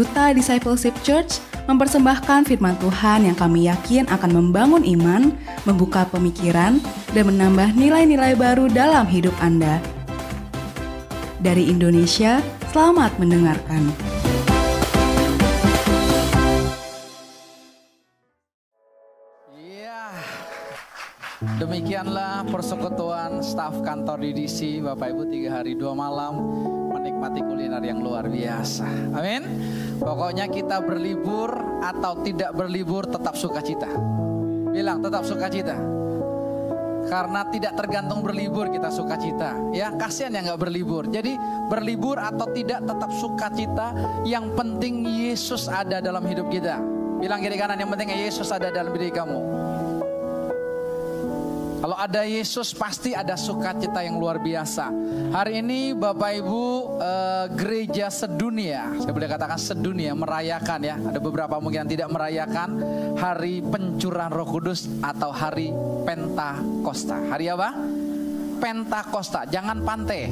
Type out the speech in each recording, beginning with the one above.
Duta Discipleship Church mempersembahkan firman Tuhan yang kami yakin akan membangun iman, membuka pemikiran, dan menambah nilai-nilai baru dalam hidup Anda. Dari Indonesia, selamat mendengarkan. Demikianlah persekutuan staf kantor DDC Bapak Ibu tiga hari dua malam menikmati kuliner yang luar biasa. Amin. Pokoknya kita berlibur atau tidak berlibur tetap sukacita. Bilang tetap sukacita. Karena tidak tergantung berlibur kita sukacita. Ya kasihan yang nggak berlibur. Jadi berlibur atau tidak tetap sukacita. Yang penting Yesus ada dalam hidup kita. Bilang kiri kanan yang penting Yesus ada dalam diri kamu. Kalau ada Yesus pasti ada sukacita yang luar biasa. Hari ini Bapak Ibu uh, gereja sedunia, saya boleh katakan sedunia merayakan ya. Ada beberapa mungkin yang tidak merayakan hari pencurahan Roh Kudus atau hari Pentakosta. Hari apa? Pentakosta, jangan pantai.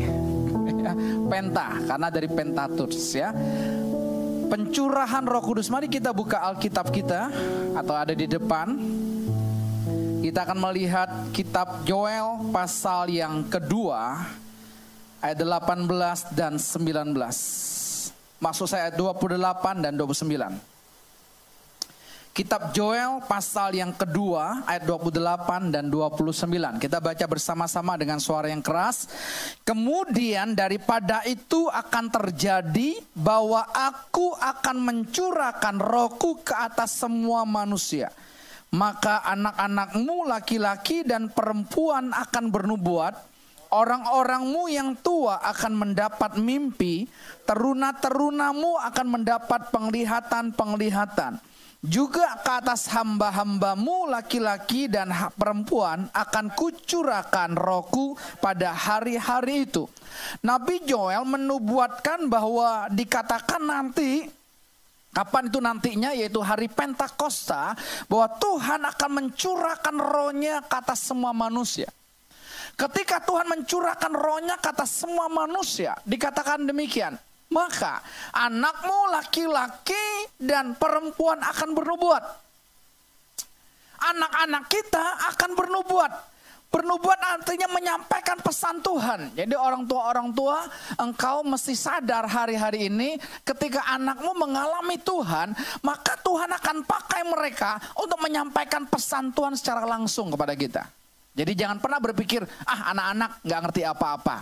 Penta karena dari Pentatus ya. Pencurahan Roh Kudus. Mari kita buka Alkitab kita atau ada di depan. Kita akan melihat kitab Joel pasal yang kedua ayat 18 dan 19. Maksud saya ayat 28 dan 29. Kitab Joel pasal yang kedua ayat 28 dan 29. Kita baca bersama-sama dengan suara yang keras. Kemudian daripada itu akan terjadi bahwa aku akan mencurahkan rohku ke atas semua manusia maka anak-anakmu laki-laki dan perempuan akan bernubuat, orang-orangmu yang tua akan mendapat mimpi, teruna-terunamu akan mendapat penglihatan-penglihatan. Juga ke atas hamba-hambamu laki-laki dan perempuan akan kucurahkan rohku pada hari-hari itu. Nabi Joel menubuatkan bahwa dikatakan nanti Kapan itu nantinya yaitu hari Pentakosta bahwa Tuhan akan mencurahkan rohnya ke atas semua manusia. Ketika Tuhan mencurahkan rohnya ke atas semua manusia, dikatakan demikian. Maka anakmu laki-laki dan perempuan akan bernubuat. Anak-anak kita akan bernubuat. Bernubuat artinya menyampaikan pesan Tuhan. Jadi orang tua-orang tua, engkau mesti sadar hari-hari ini ketika anakmu mengalami Tuhan, maka Tuhan akan pakai mereka untuk menyampaikan pesan Tuhan secara langsung kepada kita. Jadi jangan pernah berpikir, ah anak-anak nggak ngerti apa-apa.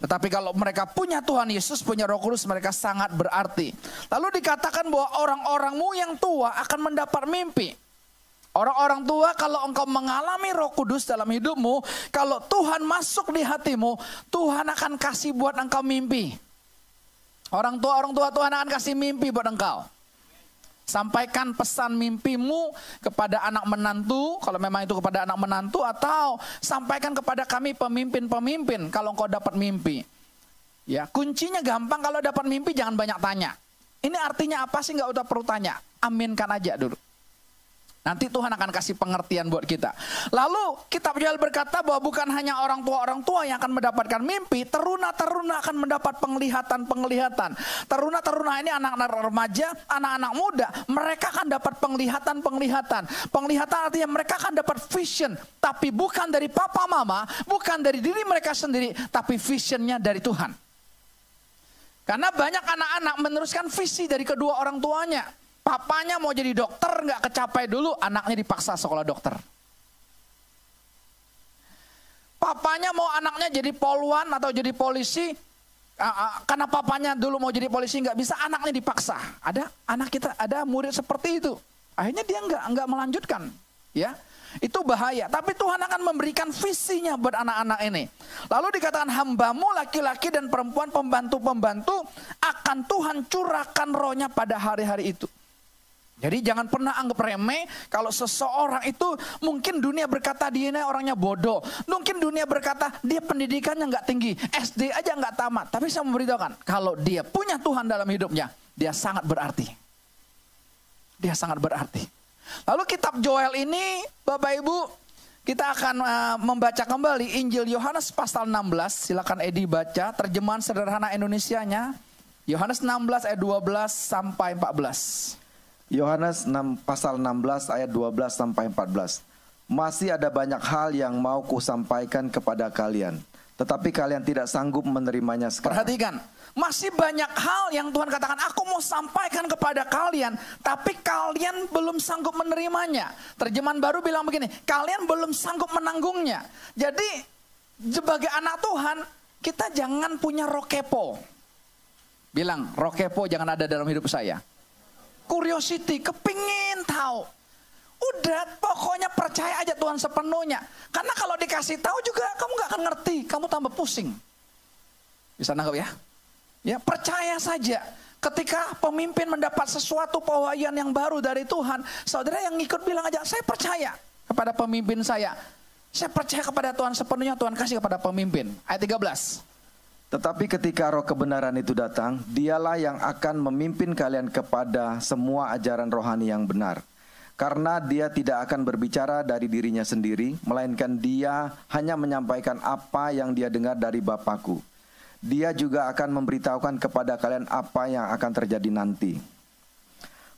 Tetapi kalau mereka punya Tuhan Yesus, punya roh kudus, mereka sangat berarti. Lalu dikatakan bahwa orang-orangmu yang tua akan mendapat mimpi. Orang-orang tua kalau engkau mengalami roh kudus dalam hidupmu, kalau Tuhan masuk di hatimu, Tuhan akan kasih buat engkau mimpi. Orang tua, orang tua Tuhan akan kasih mimpi buat engkau. Sampaikan pesan mimpimu kepada anak menantu, kalau memang itu kepada anak menantu, atau sampaikan kepada kami pemimpin-pemimpin kalau engkau dapat mimpi. Ya, kuncinya gampang kalau dapat mimpi jangan banyak tanya. Ini artinya apa sih nggak usah perlu tanya, aminkan aja dulu. Nanti Tuhan akan kasih pengertian buat kita. Lalu kitab Joel berkata bahwa bukan hanya orang tua-orang tua yang akan mendapatkan mimpi, teruna-teruna akan mendapat penglihatan-penglihatan. Teruna-teruna ini anak-anak remaja, anak-anak muda, mereka akan dapat penglihatan-penglihatan. Penglihatan artinya mereka akan dapat vision, tapi bukan dari papa mama, bukan dari diri mereka sendiri, tapi visionnya dari Tuhan. Karena banyak anak-anak meneruskan visi dari kedua orang tuanya. Papanya mau jadi dokter nggak kecapai dulu, anaknya dipaksa sekolah dokter. Papanya mau anaknya jadi poluan atau jadi polisi, karena papanya dulu mau jadi polisi nggak bisa, anaknya dipaksa. Ada anak kita, ada murid seperti itu. Akhirnya dia nggak nggak melanjutkan, ya. Itu bahaya. Tapi Tuhan akan memberikan visinya buat anak-anak ini. Lalu dikatakan hambamu laki-laki dan perempuan pembantu-pembantu akan Tuhan curahkan rohnya pada hari-hari itu. Jadi jangan pernah anggap remeh kalau seseorang itu mungkin dunia berkata dia ini orangnya bodoh. Mungkin dunia berkata dia pendidikannya nggak tinggi, SD aja nggak tamat. Tapi saya memberitahukan kalau dia punya Tuhan dalam hidupnya, dia sangat berarti. Dia sangat berarti. Lalu kitab Joel ini, Bapak Ibu, kita akan uh, membaca kembali Injil Yohanes pasal 16. Silakan Edi baca terjemahan sederhana Indonesianya. Yohanes 16 ayat 12 sampai 14. Yohanes 6 pasal 16 ayat 12 sampai 14. Masih ada banyak hal yang mau kusampaikan kepada kalian, tetapi kalian tidak sanggup menerimanya sekarang. Perhatikan, masih banyak hal yang Tuhan katakan, aku mau sampaikan kepada kalian, tapi kalian belum sanggup menerimanya. Terjemahan baru bilang begini, kalian belum sanggup menanggungnya. Jadi, sebagai anak Tuhan, kita jangan punya rokepo. Bilang, rokepo jangan ada dalam hidup saya. Curiosity, kepingin tahu. Udah, pokoknya percaya aja Tuhan sepenuhnya. Karena kalau dikasih tahu juga kamu gak akan ngerti, kamu tambah pusing. Bisa nangkep ya? Ya, percaya saja. Ketika pemimpin mendapat sesuatu pewahyuan yang baru dari Tuhan, saudara yang ngikut bilang aja, saya percaya kepada pemimpin saya. Saya percaya kepada Tuhan sepenuhnya, Tuhan kasih kepada pemimpin. Ayat 13. Tetapi ketika roh kebenaran itu datang, dialah yang akan memimpin kalian kepada semua ajaran rohani yang benar. Karena dia tidak akan berbicara dari dirinya sendiri, melainkan dia hanya menyampaikan apa yang dia dengar dari Bapakku. Dia juga akan memberitahukan kepada kalian apa yang akan terjadi nanti.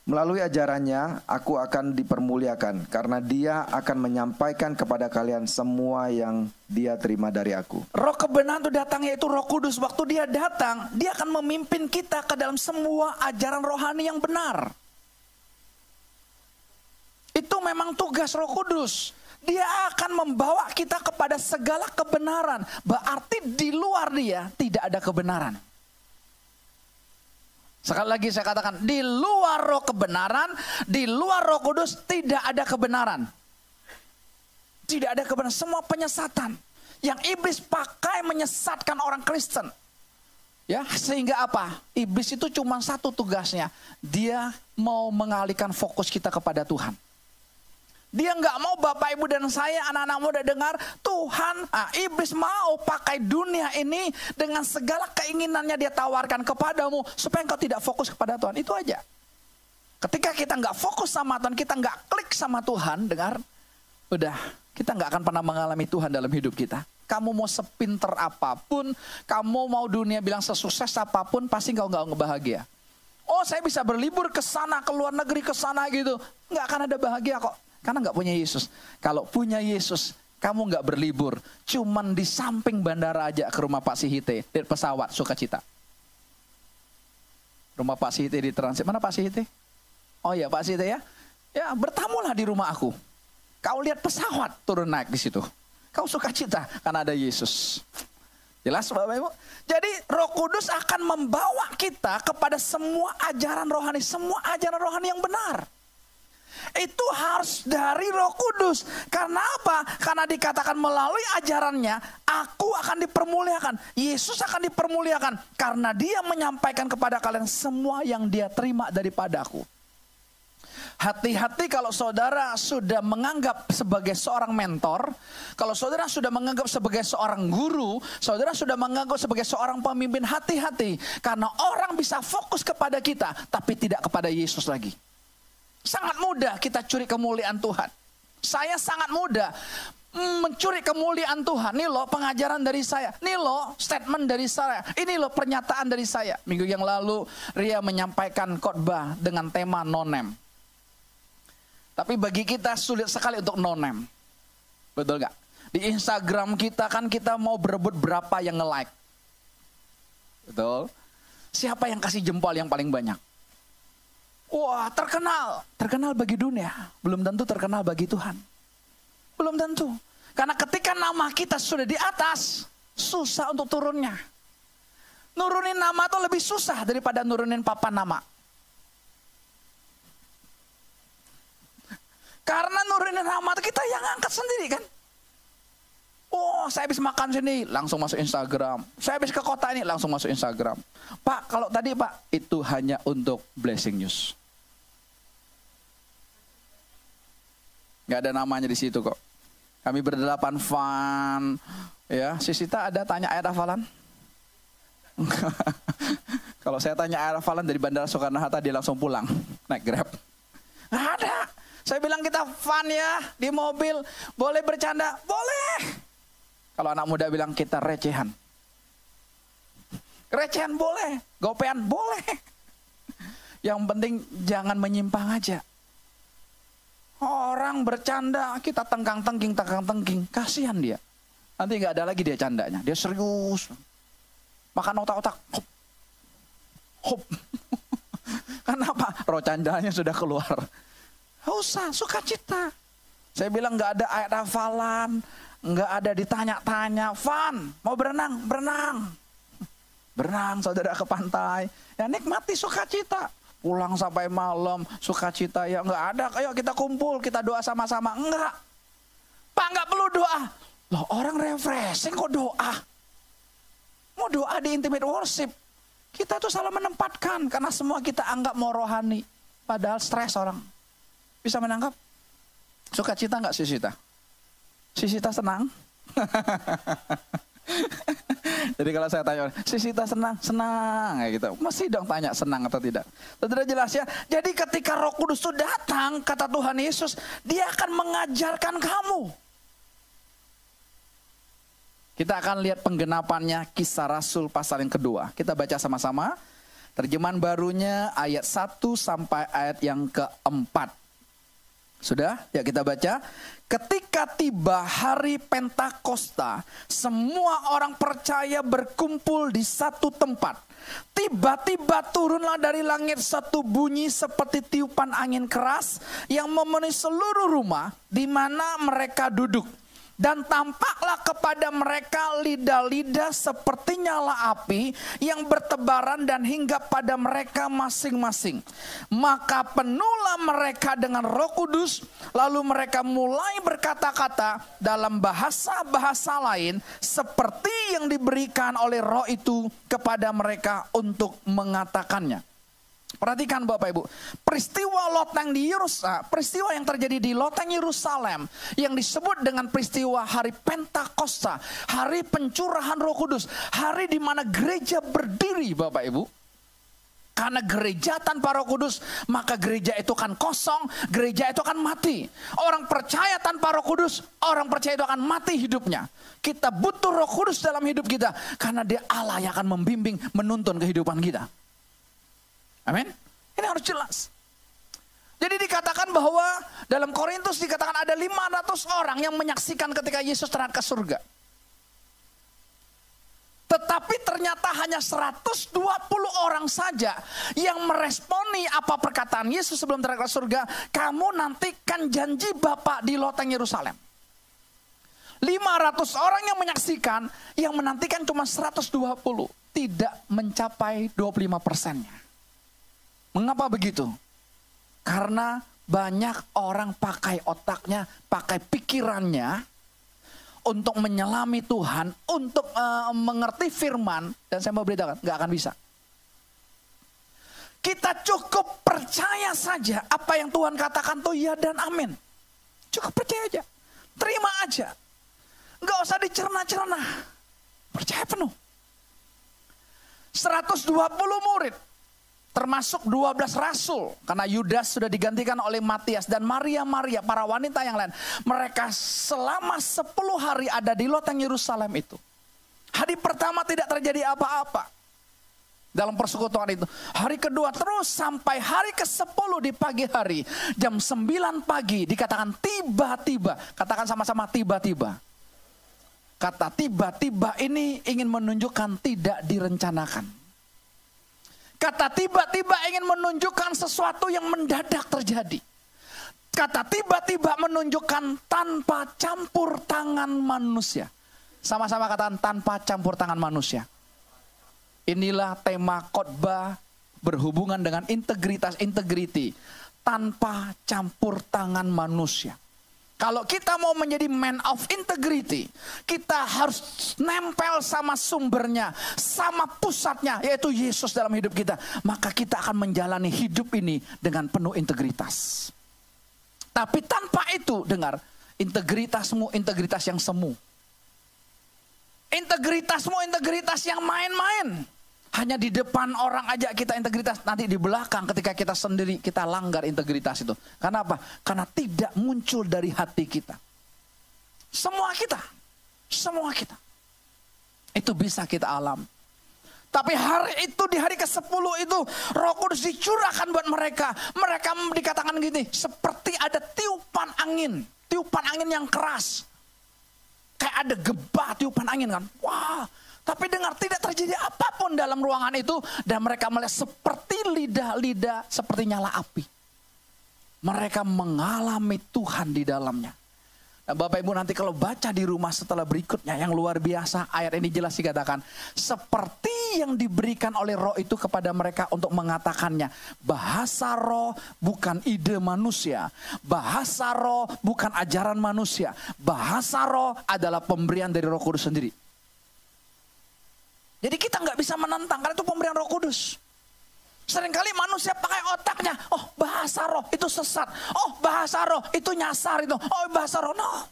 Melalui ajarannya, aku akan dipermuliakan karena dia akan menyampaikan kepada kalian semua yang dia terima dari aku. Roh kebenaran itu datang yaitu roh kudus. Waktu dia datang, dia akan memimpin kita ke dalam semua ajaran rohani yang benar. Itu memang tugas roh kudus. Dia akan membawa kita kepada segala kebenaran. Berarti di luar dia tidak ada kebenaran. Sekali lagi saya katakan, di luar roh kebenaran, di luar roh kudus tidak ada kebenaran. Tidak ada kebenaran, semua penyesatan. Yang iblis pakai menyesatkan orang Kristen. Ya, sehingga apa? Iblis itu cuma satu tugasnya. Dia mau mengalihkan fokus kita kepada Tuhan. Dia nggak mau Bapak Ibu dan saya anak-anak muda dengar Tuhan, ah, iblis mau pakai dunia ini dengan segala keinginannya dia tawarkan kepadamu supaya engkau tidak fokus kepada Tuhan. Itu aja. Ketika kita nggak fokus sama Tuhan, kita nggak klik sama Tuhan, dengar, udah kita nggak akan pernah mengalami Tuhan dalam hidup kita. Kamu mau sepinter apa pun, kamu mau dunia bilang sesukses apa pun, pasti engkau nggak bahagia. Oh saya bisa berlibur ke sana, ke luar negeri ke sana gitu. Nggak akan ada bahagia kok. Karena nggak punya Yesus. Kalau punya Yesus, kamu nggak berlibur. Cuman di samping bandara aja ke rumah Pak Sihite. Di pesawat, sukacita. Rumah Pak Sihite di transit. Mana Pak Sihite? Oh ya Pak Sihite ya. Ya bertamulah di rumah aku. Kau lihat pesawat turun naik di situ. Kau sukacita karena ada Yesus. Jelas Bapak Ibu? Jadi roh kudus akan membawa kita kepada semua ajaran rohani. Semua ajaran rohani yang benar. Itu harus dari roh kudus. Karena apa? Karena dikatakan melalui ajarannya, aku akan dipermuliakan. Yesus akan dipermuliakan. Karena dia menyampaikan kepada kalian semua yang dia terima daripada aku. Hati-hati kalau saudara sudah menganggap sebagai seorang mentor, kalau saudara sudah menganggap sebagai seorang guru, saudara sudah menganggap sebagai seorang pemimpin, hati-hati. Karena orang bisa fokus kepada kita, tapi tidak kepada Yesus lagi. Sangat mudah kita curi kemuliaan Tuhan. Saya sangat mudah mencuri kemuliaan Tuhan. Ini loh pengajaran dari saya. Ini loh statement dari saya. Ini loh pernyataan dari saya. Minggu yang lalu Ria menyampaikan khotbah dengan tema nonem. Tapi bagi kita sulit sekali untuk nonem. Betul gak? Di Instagram kita kan kita mau berebut berapa yang nge-like. Betul? Siapa yang kasih jempol yang paling banyak? Wah terkenal, terkenal bagi dunia, belum tentu terkenal bagi Tuhan. Belum tentu. Karena ketika nama kita sudah di atas, susah untuk turunnya. Nurunin nama itu lebih susah daripada nurunin papan nama. Karena nurunin nama kita yang angkat sendiri kan. Oh, saya habis makan sini, langsung masuk Instagram. Saya habis ke kota ini, langsung masuk Instagram. Pak, kalau tadi Pak, itu hanya untuk blessing news. Gak ada namanya di situ kok. Kami berdelapan fun. Ya, Sisita ada tanya ayat hafalan? Kalau saya tanya ayat hafalan dari Bandara Soekarno-Hatta dia langsung pulang naik Grab. Gak ada. Saya bilang kita fun ya di mobil. Boleh bercanda? Boleh. Kalau anak muda bilang kita recehan. Recehan boleh, gopean boleh. Yang penting jangan menyimpang aja. Orang bercanda, kita tengkang-tengking, tengkang-tengking. Kasihan dia. Nanti nggak ada lagi dia candanya. Dia serius. Makan otak-otak. Hop. Hop. Kenapa? Roh candanya sudah keluar. Usah, sukacita. Saya bilang nggak ada ayat hafalan, nggak ada ditanya-tanya. Fun, mau berenang, berenang. Berenang saudara ke pantai. Ya nikmati sukacita. Pulang sampai malam, sukacita ya nggak ada. Ayo kita kumpul, kita doa sama-sama. Enggak. Pak nggak perlu doa. Loh orang refreshing kok doa. Mau doa di intimate worship. Kita tuh salah menempatkan karena semua kita anggap mau rohani. Padahal stres orang. Bisa menangkap? Sukacita nggak Sisita? Sisita senang? Jadi kalau saya tanya, Sisita senang? Senang kayak gitu. Mesti dong tanya senang atau tidak. Sudah jelas ya. Jadi ketika Roh Kudus itu datang, kata Tuhan Yesus, dia akan mengajarkan kamu. Kita akan lihat penggenapannya kisah Rasul pasal yang kedua. Kita baca sama-sama. Terjemahan barunya ayat 1 sampai ayat yang keempat. Sudah? Ya kita baca. Ketika tiba hari Pentakosta, semua orang percaya berkumpul di satu tempat. Tiba-tiba turunlah dari langit satu bunyi seperti tiupan angin keras yang memenuhi seluruh rumah di mana mereka duduk. Dan tampaklah kepada mereka lidah-lidah seperti nyala api yang bertebaran dan hingga pada mereka masing-masing. Maka penuhlah mereka dengan roh kudus, lalu mereka mulai berkata-kata dalam bahasa-bahasa lain seperti yang diberikan oleh roh itu kepada mereka untuk mengatakannya. Perhatikan Bapak Ibu, peristiwa loteng di Yerusalem, peristiwa yang terjadi di loteng Yerusalem yang disebut dengan peristiwa hari Pentakosta, hari pencurahan Roh Kudus, hari di mana gereja berdiri Bapak Ibu. Karena gereja tanpa roh kudus, maka gereja itu akan kosong, gereja itu akan mati. Orang percaya tanpa roh kudus, orang percaya itu akan mati hidupnya. Kita butuh roh kudus dalam hidup kita, karena dia Allah yang akan membimbing, menuntun kehidupan kita. Amin. Ini harus jelas. Jadi dikatakan bahwa dalam Korintus dikatakan ada 500 orang yang menyaksikan ketika Yesus terangkat ke surga. Tetapi ternyata hanya 120 orang saja yang meresponi apa perkataan Yesus sebelum terangkat ke surga. Kamu nantikan janji Bapak di loteng Yerusalem. 500 orang yang menyaksikan, yang menantikan cuma 120. Tidak mencapai 25 persennya. Mengapa begitu? Karena banyak orang pakai otaknya, pakai pikirannya untuk menyelami Tuhan, untuk uh, mengerti firman, dan saya mau beritahu, nggak akan bisa. Kita cukup percaya saja apa yang Tuhan katakan tuh ya dan amin. Cukup percaya aja. Terima aja. Nggak usah dicerna-cerna. Percaya penuh. 120 murid termasuk 12 rasul. Karena Yudas sudah digantikan oleh Matias dan Maria Maria para wanita yang lain. Mereka selama 10 hari ada di loteng Yerusalem itu. Hari pertama tidak terjadi apa-apa. Dalam persekutuan itu. Hari kedua terus sampai hari ke-10 di pagi hari. Jam 9 pagi dikatakan tiba-tiba. Katakan sama-sama tiba-tiba. Kata tiba-tiba ini ingin menunjukkan tidak direncanakan Kata tiba-tiba ingin menunjukkan sesuatu yang mendadak terjadi. Kata tiba-tiba menunjukkan tanpa campur tangan manusia. Sama-sama katakan tanpa campur tangan manusia. Inilah tema khotbah berhubungan dengan integritas integriti tanpa campur tangan manusia. Kalau kita mau menjadi man of integrity, kita harus nempel sama sumbernya, sama pusatnya, yaitu Yesus dalam hidup kita. Maka kita akan menjalani hidup ini dengan penuh integritas. Tapi tanpa itu, dengar, integritasmu integritas yang semu. Integritasmu integritas yang main-main. Hanya di depan orang aja kita integritas, nanti di belakang ketika kita sendiri kita langgar integritas itu. Karena apa? Karena tidak muncul dari hati kita. Semua kita, semua kita. Itu bisa kita alam. Tapi hari itu di hari ke-10 itu Roh Kudus dicurahkan buat mereka. Mereka dikatakan gini, seperti ada tiupan angin, tiupan angin yang keras. Kayak ada gebah tiupan angin kan. Wah, tapi dengar tidak terjadi apa pun dalam ruangan itu. Dan mereka melihat seperti lidah-lidah seperti nyala api. Mereka mengalami Tuhan di dalamnya. Nah, Bapak Ibu nanti kalau baca di rumah setelah berikutnya yang luar biasa ayat ini jelas dikatakan seperti yang diberikan oleh roh itu kepada mereka untuk mengatakannya. Bahasa roh bukan ide manusia. Bahasa roh bukan ajaran manusia. Bahasa roh adalah pemberian dari roh kudus sendiri jadi kita nggak bisa menentang karena itu pemberian roh kudus Seringkali manusia pakai otaknya. Oh bahasa roh itu sesat. Oh bahasa roh itu nyasar itu. Oh bahasa roh no.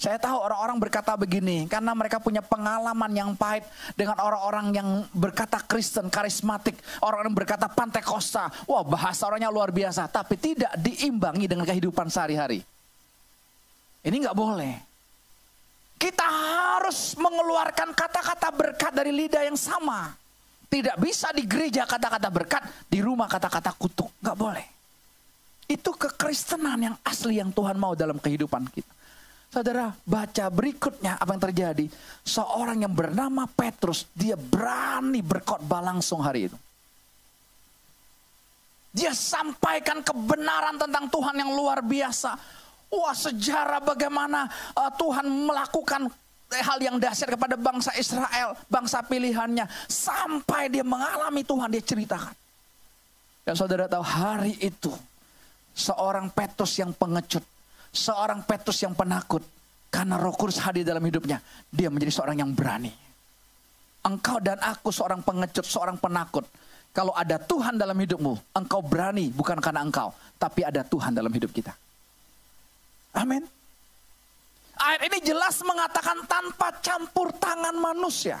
Saya tahu orang-orang berkata begini karena mereka punya pengalaman yang pahit dengan orang-orang yang berkata Kristen, karismatik, orang-orang berkata Pantekosta. Wah, bahasa orangnya luar biasa, tapi tidak diimbangi dengan kehidupan sehari-hari. Ini nggak boleh. Kita harus mengeluarkan kata-kata berkat dari lidah yang sama. Tidak bisa di gereja kata-kata berkat, di rumah kata-kata kutuk. Gak boleh. Itu kekristenan yang asli yang Tuhan mau dalam kehidupan kita. Saudara, baca berikutnya apa yang terjadi. Seorang yang bernama Petrus, dia berani berkhotbah langsung hari itu. Dia sampaikan kebenaran tentang Tuhan yang luar biasa. Wah sejarah bagaimana uh, Tuhan melakukan hal yang dahsyat kepada bangsa Israel, bangsa pilihannya. Sampai dia mengalami Tuhan, dia ceritakan. Dan saudara tahu hari itu, seorang Petrus yang pengecut, seorang Petrus yang penakut, karena roh kudus hadir dalam hidupnya, dia menjadi seorang yang berani. Engkau dan aku seorang pengecut, seorang penakut. Kalau ada Tuhan dalam hidupmu, engkau berani bukan karena engkau, tapi ada Tuhan dalam hidup kita. Amin. Ayat ini jelas mengatakan tanpa campur tangan manusia.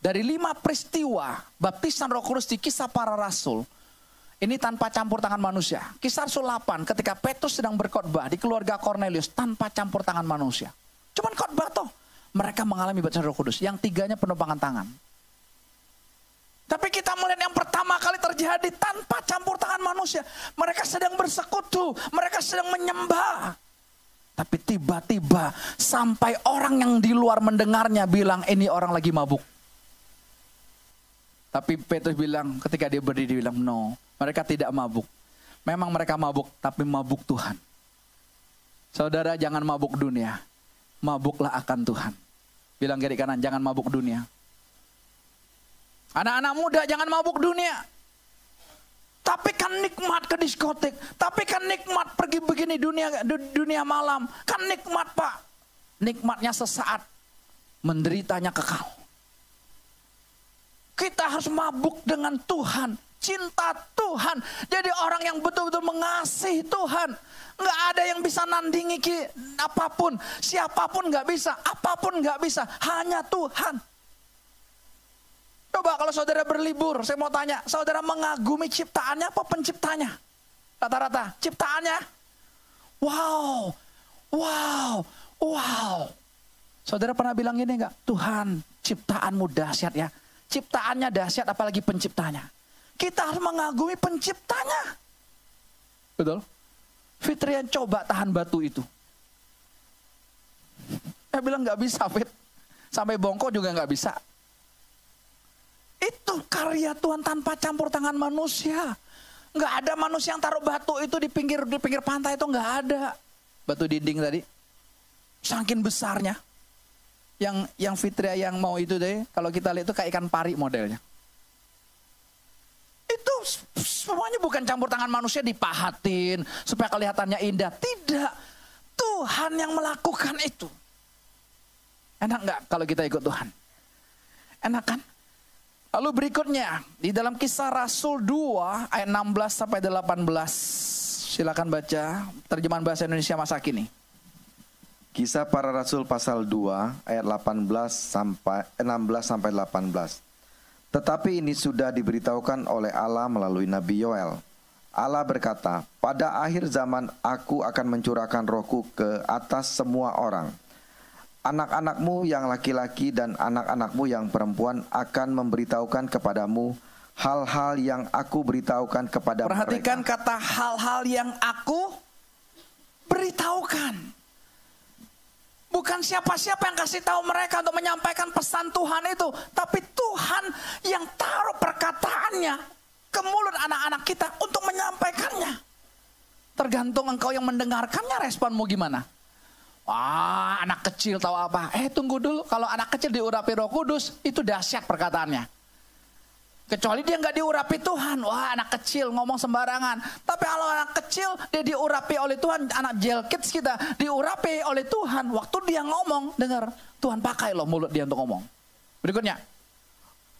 Dari lima peristiwa baptisan roh kudus di kisah para rasul. Ini tanpa campur tangan manusia. Kisah Rasul 8 ketika Petrus sedang berkhotbah di keluarga Cornelius tanpa campur tangan manusia. Cuman khotbah toh. Mereka mengalami baptisan roh kudus. Yang tiganya penumpangan tangan. Tapi kita melihat yang pertama kali terjadi tanpa campur tangan manusia. Mereka sedang bersekutu. Mereka sedang menyembah. Tapi tiba-tiba sampai orang yang di luar mendengarnya bilang ini orang lagi mabuk. Tapi Petrus bilang ketika dia berdiri dia bilang no, mereka tidak mabuk. Memang mereka mabuk tapi mabuk Tuhan. Saudara jangan mabuk dunia. Mabuklah akan Tuhan. Bilang kiri kanan jangan mabuk dunia. Anak-anak muda jangan mabuk dunia. Tapi kan nikmat ke diskotik. Tapi kan nikmat pergi begini dunia dunia malam. Kan nikmat pak. Nikmatnya sesaat. Menderitanya kekal. Kita harus mabuk dengan Tuhan. Cinta Tuhan. Jadi orang yang betul-betul mengasihi Tuhan. Nggak ada yang bisa nandingi apa pun. Siapa pun nggak bisa. Apa pun nggak bisa. Hanya Tuhan. Coba kalau saudara berlibur, saya mau tanya, saudara mengagumi ciptaannya apa penciptanya? Rata-rata, ciptaannya? Wow, wow, wow. Saudara pernah bilang gini enggak? Tuhan, ciptaanmu dahsyat ya. Ciptaannya dahsyat apalagi penciptanya. Kita harus mengagumi penciptanya. Betul? Fitrian coba tahan batu itu. Saya bilang nggak bisa Fit. Sampai bongkok juga nggak bisa. Itu karya Tuhan tanpa campur tangan manusia. Nggak ada manusia yang taruh batu itu di pinggir di pinggir pantai itu nggak ada. Batu dinding tadi. Saking besarnya. Yang yang Fitria yang mau itu deh, kalau kita lihat itu kayak ikan pari modelnya. Itu semuanya bukan campur tangan manusia dipahatin supaya kelihatannya indah. Tidak. Tuhan yang melakukan itu. Enak nggak kalau kita ikut Tuhan? Enak kan? Lalu berikutnya di dalam kisah Rasul 2 ayat 16 sampai 18. Silakan baca terjemahan bahasa Indonesia masa kini. Kisah para rasul pasal 2 ayat 18 sampai 16 sampai 18. Tetapi ini sudah diberitahukan oleh Allah melalui Nabi Yoel. Allah berkata, "Pada akhir zaman aku akan mencurahkan rohku ke atas semua orang. Anak-anakmu yang laki-laki dan anak-anakmu yang perempuan akan memberitahukan kepadamu hal-hal yang aku beritahukan kepada Perhatikan mereka. kata hal-hal yang aku beritahukan. Bukan siapa-siapa yang kasih tahu mereka untuk menyampaikan pesan Tuhan itu, tapi Tuhan yang taruh perkataannya ke mulut anak-anak kita untuk menyampaikannya. Tergantung engkau yang mendengarkannya responmu gimana. Wah, anak kecil tahu apa? Eh, tunggu dulu. Kalau anak kecil diurapi Roh Kudus, itu dahsyat perkataannya. Kecuali dia nggak diurapi Tuhan. Wah, anak kecil ngomong sembarangan. Tapi kalau anak kecil dia diurapi oleh Tuhan, anak jail kids kita diurapi oleh Tuhan. Waktu dia ngomong, dengar, Tuhan pakai loh mulut dia untuk ngomong. Berikutnya.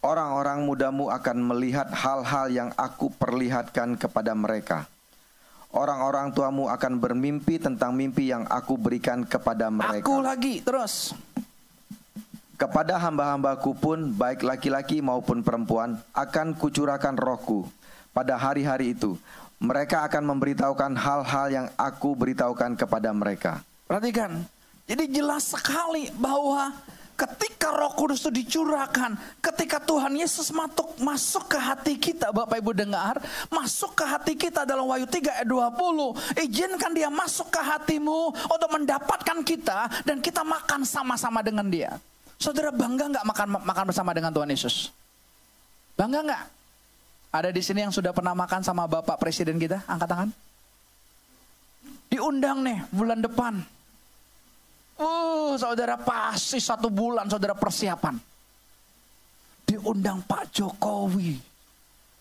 Orang-orang mudamu akan melihat hal-hal yang aku perlihatkan kepada mereka. Orang-orang tuamu akan bermimpi tentang mimpi yang aku berikan kepada mereka. Aku lagi, terus. Kepada hamba-hambaku pun, baik laki-laki maupun perempuan, akan kucurahkan rohku. Pada hari-hari itu, mereka akan memberitahukan hal-hal yang aku beritahukan kepada mereka. Perhatikan, jadi jelas sekali bahwa ketika roh kudus itu dicurahkan, ketika Tuhan Yesus masuk, masuk ke hati kita, Bapak Ibu dengar, masuk ke hati kita dalam Wahyu 3 ayat 20, izinkan dia masuk ke hatimu untuk mendapatkan kita dan kita makan sama-sama dengan dia. Saudara bangga nggak makan makan bersama dengan Tuhan Yesus? Bangga nggak? Ada di sini yang sudah pernah makan sama Bapak Presiden kita? Angkat tangan. Diundang nih bulan depan Uh, saudara pasti satu bulan saudara persiapan. Diundang Pak Jokowi.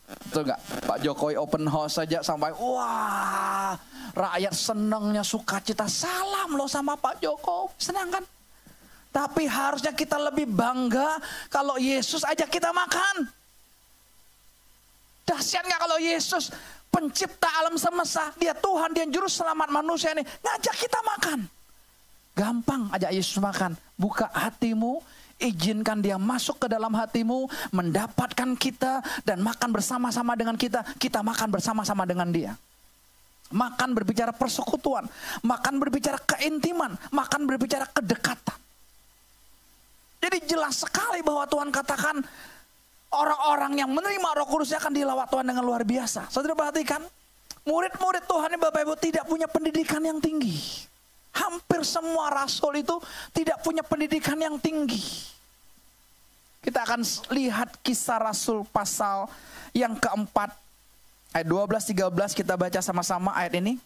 Betul nggak? Pak Jokowi open house saja sampai wah rakyat senangnya sukacita salam loh sama Pak Jokowi. Senang kan? Tapi harusnya kita lebih bangga kalau Yesus ajak kita makan. Dahsyat nggak kalau Yesus pencipta alam semesta, dia Tuhan, dia juru selamat manusia ini ngajak kita makan. Gampang ajak Yesus makan. Buka hatimu, izinkan dia masuk ke dalam hatimu, mendapatkan kita dan makan bersama-sama dengan kita. Kita makan bersama-sama dengan dia. Makan berbicara persekutuan, makan berbicara keintiman, makan berbicara kedekatan. Jadi jelas sekali bahwa Tuhan katakan orang-orang yang menerima roh kudus akan dilawat Tuhan dengan luar biasa. Saudara perhatikan, murid-murid Tuhan ini Bapak Ibu tidak punya pendidikan yang tinggi. Hampir semua rasul itu tidak punya pendidikan yang tinggi. Kita akan lihat kisah rasul pasal yang keempat. Ayat 12-13 kita baca sama-sama ayat ini.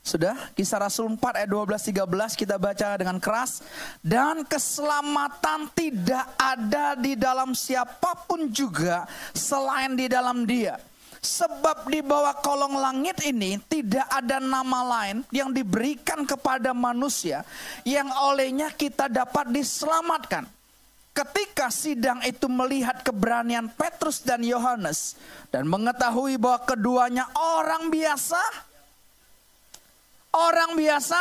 Sudah, kisah Rasul 4 ayat 12-13 kita baca dengan keras. Dan keselamatan tidak ada di dalam siapa pun juga selain di dalam dia. Sebab di bawah kolong langit ini tidak ada nama lain yang diberikan kepada manusia yang olehnya kita dapat diselamatkan. Ketika sidang itu melihat keberanian Petrus dan Yohanes dan mengetahui bahwa keduanya orang biasa, orang biasa,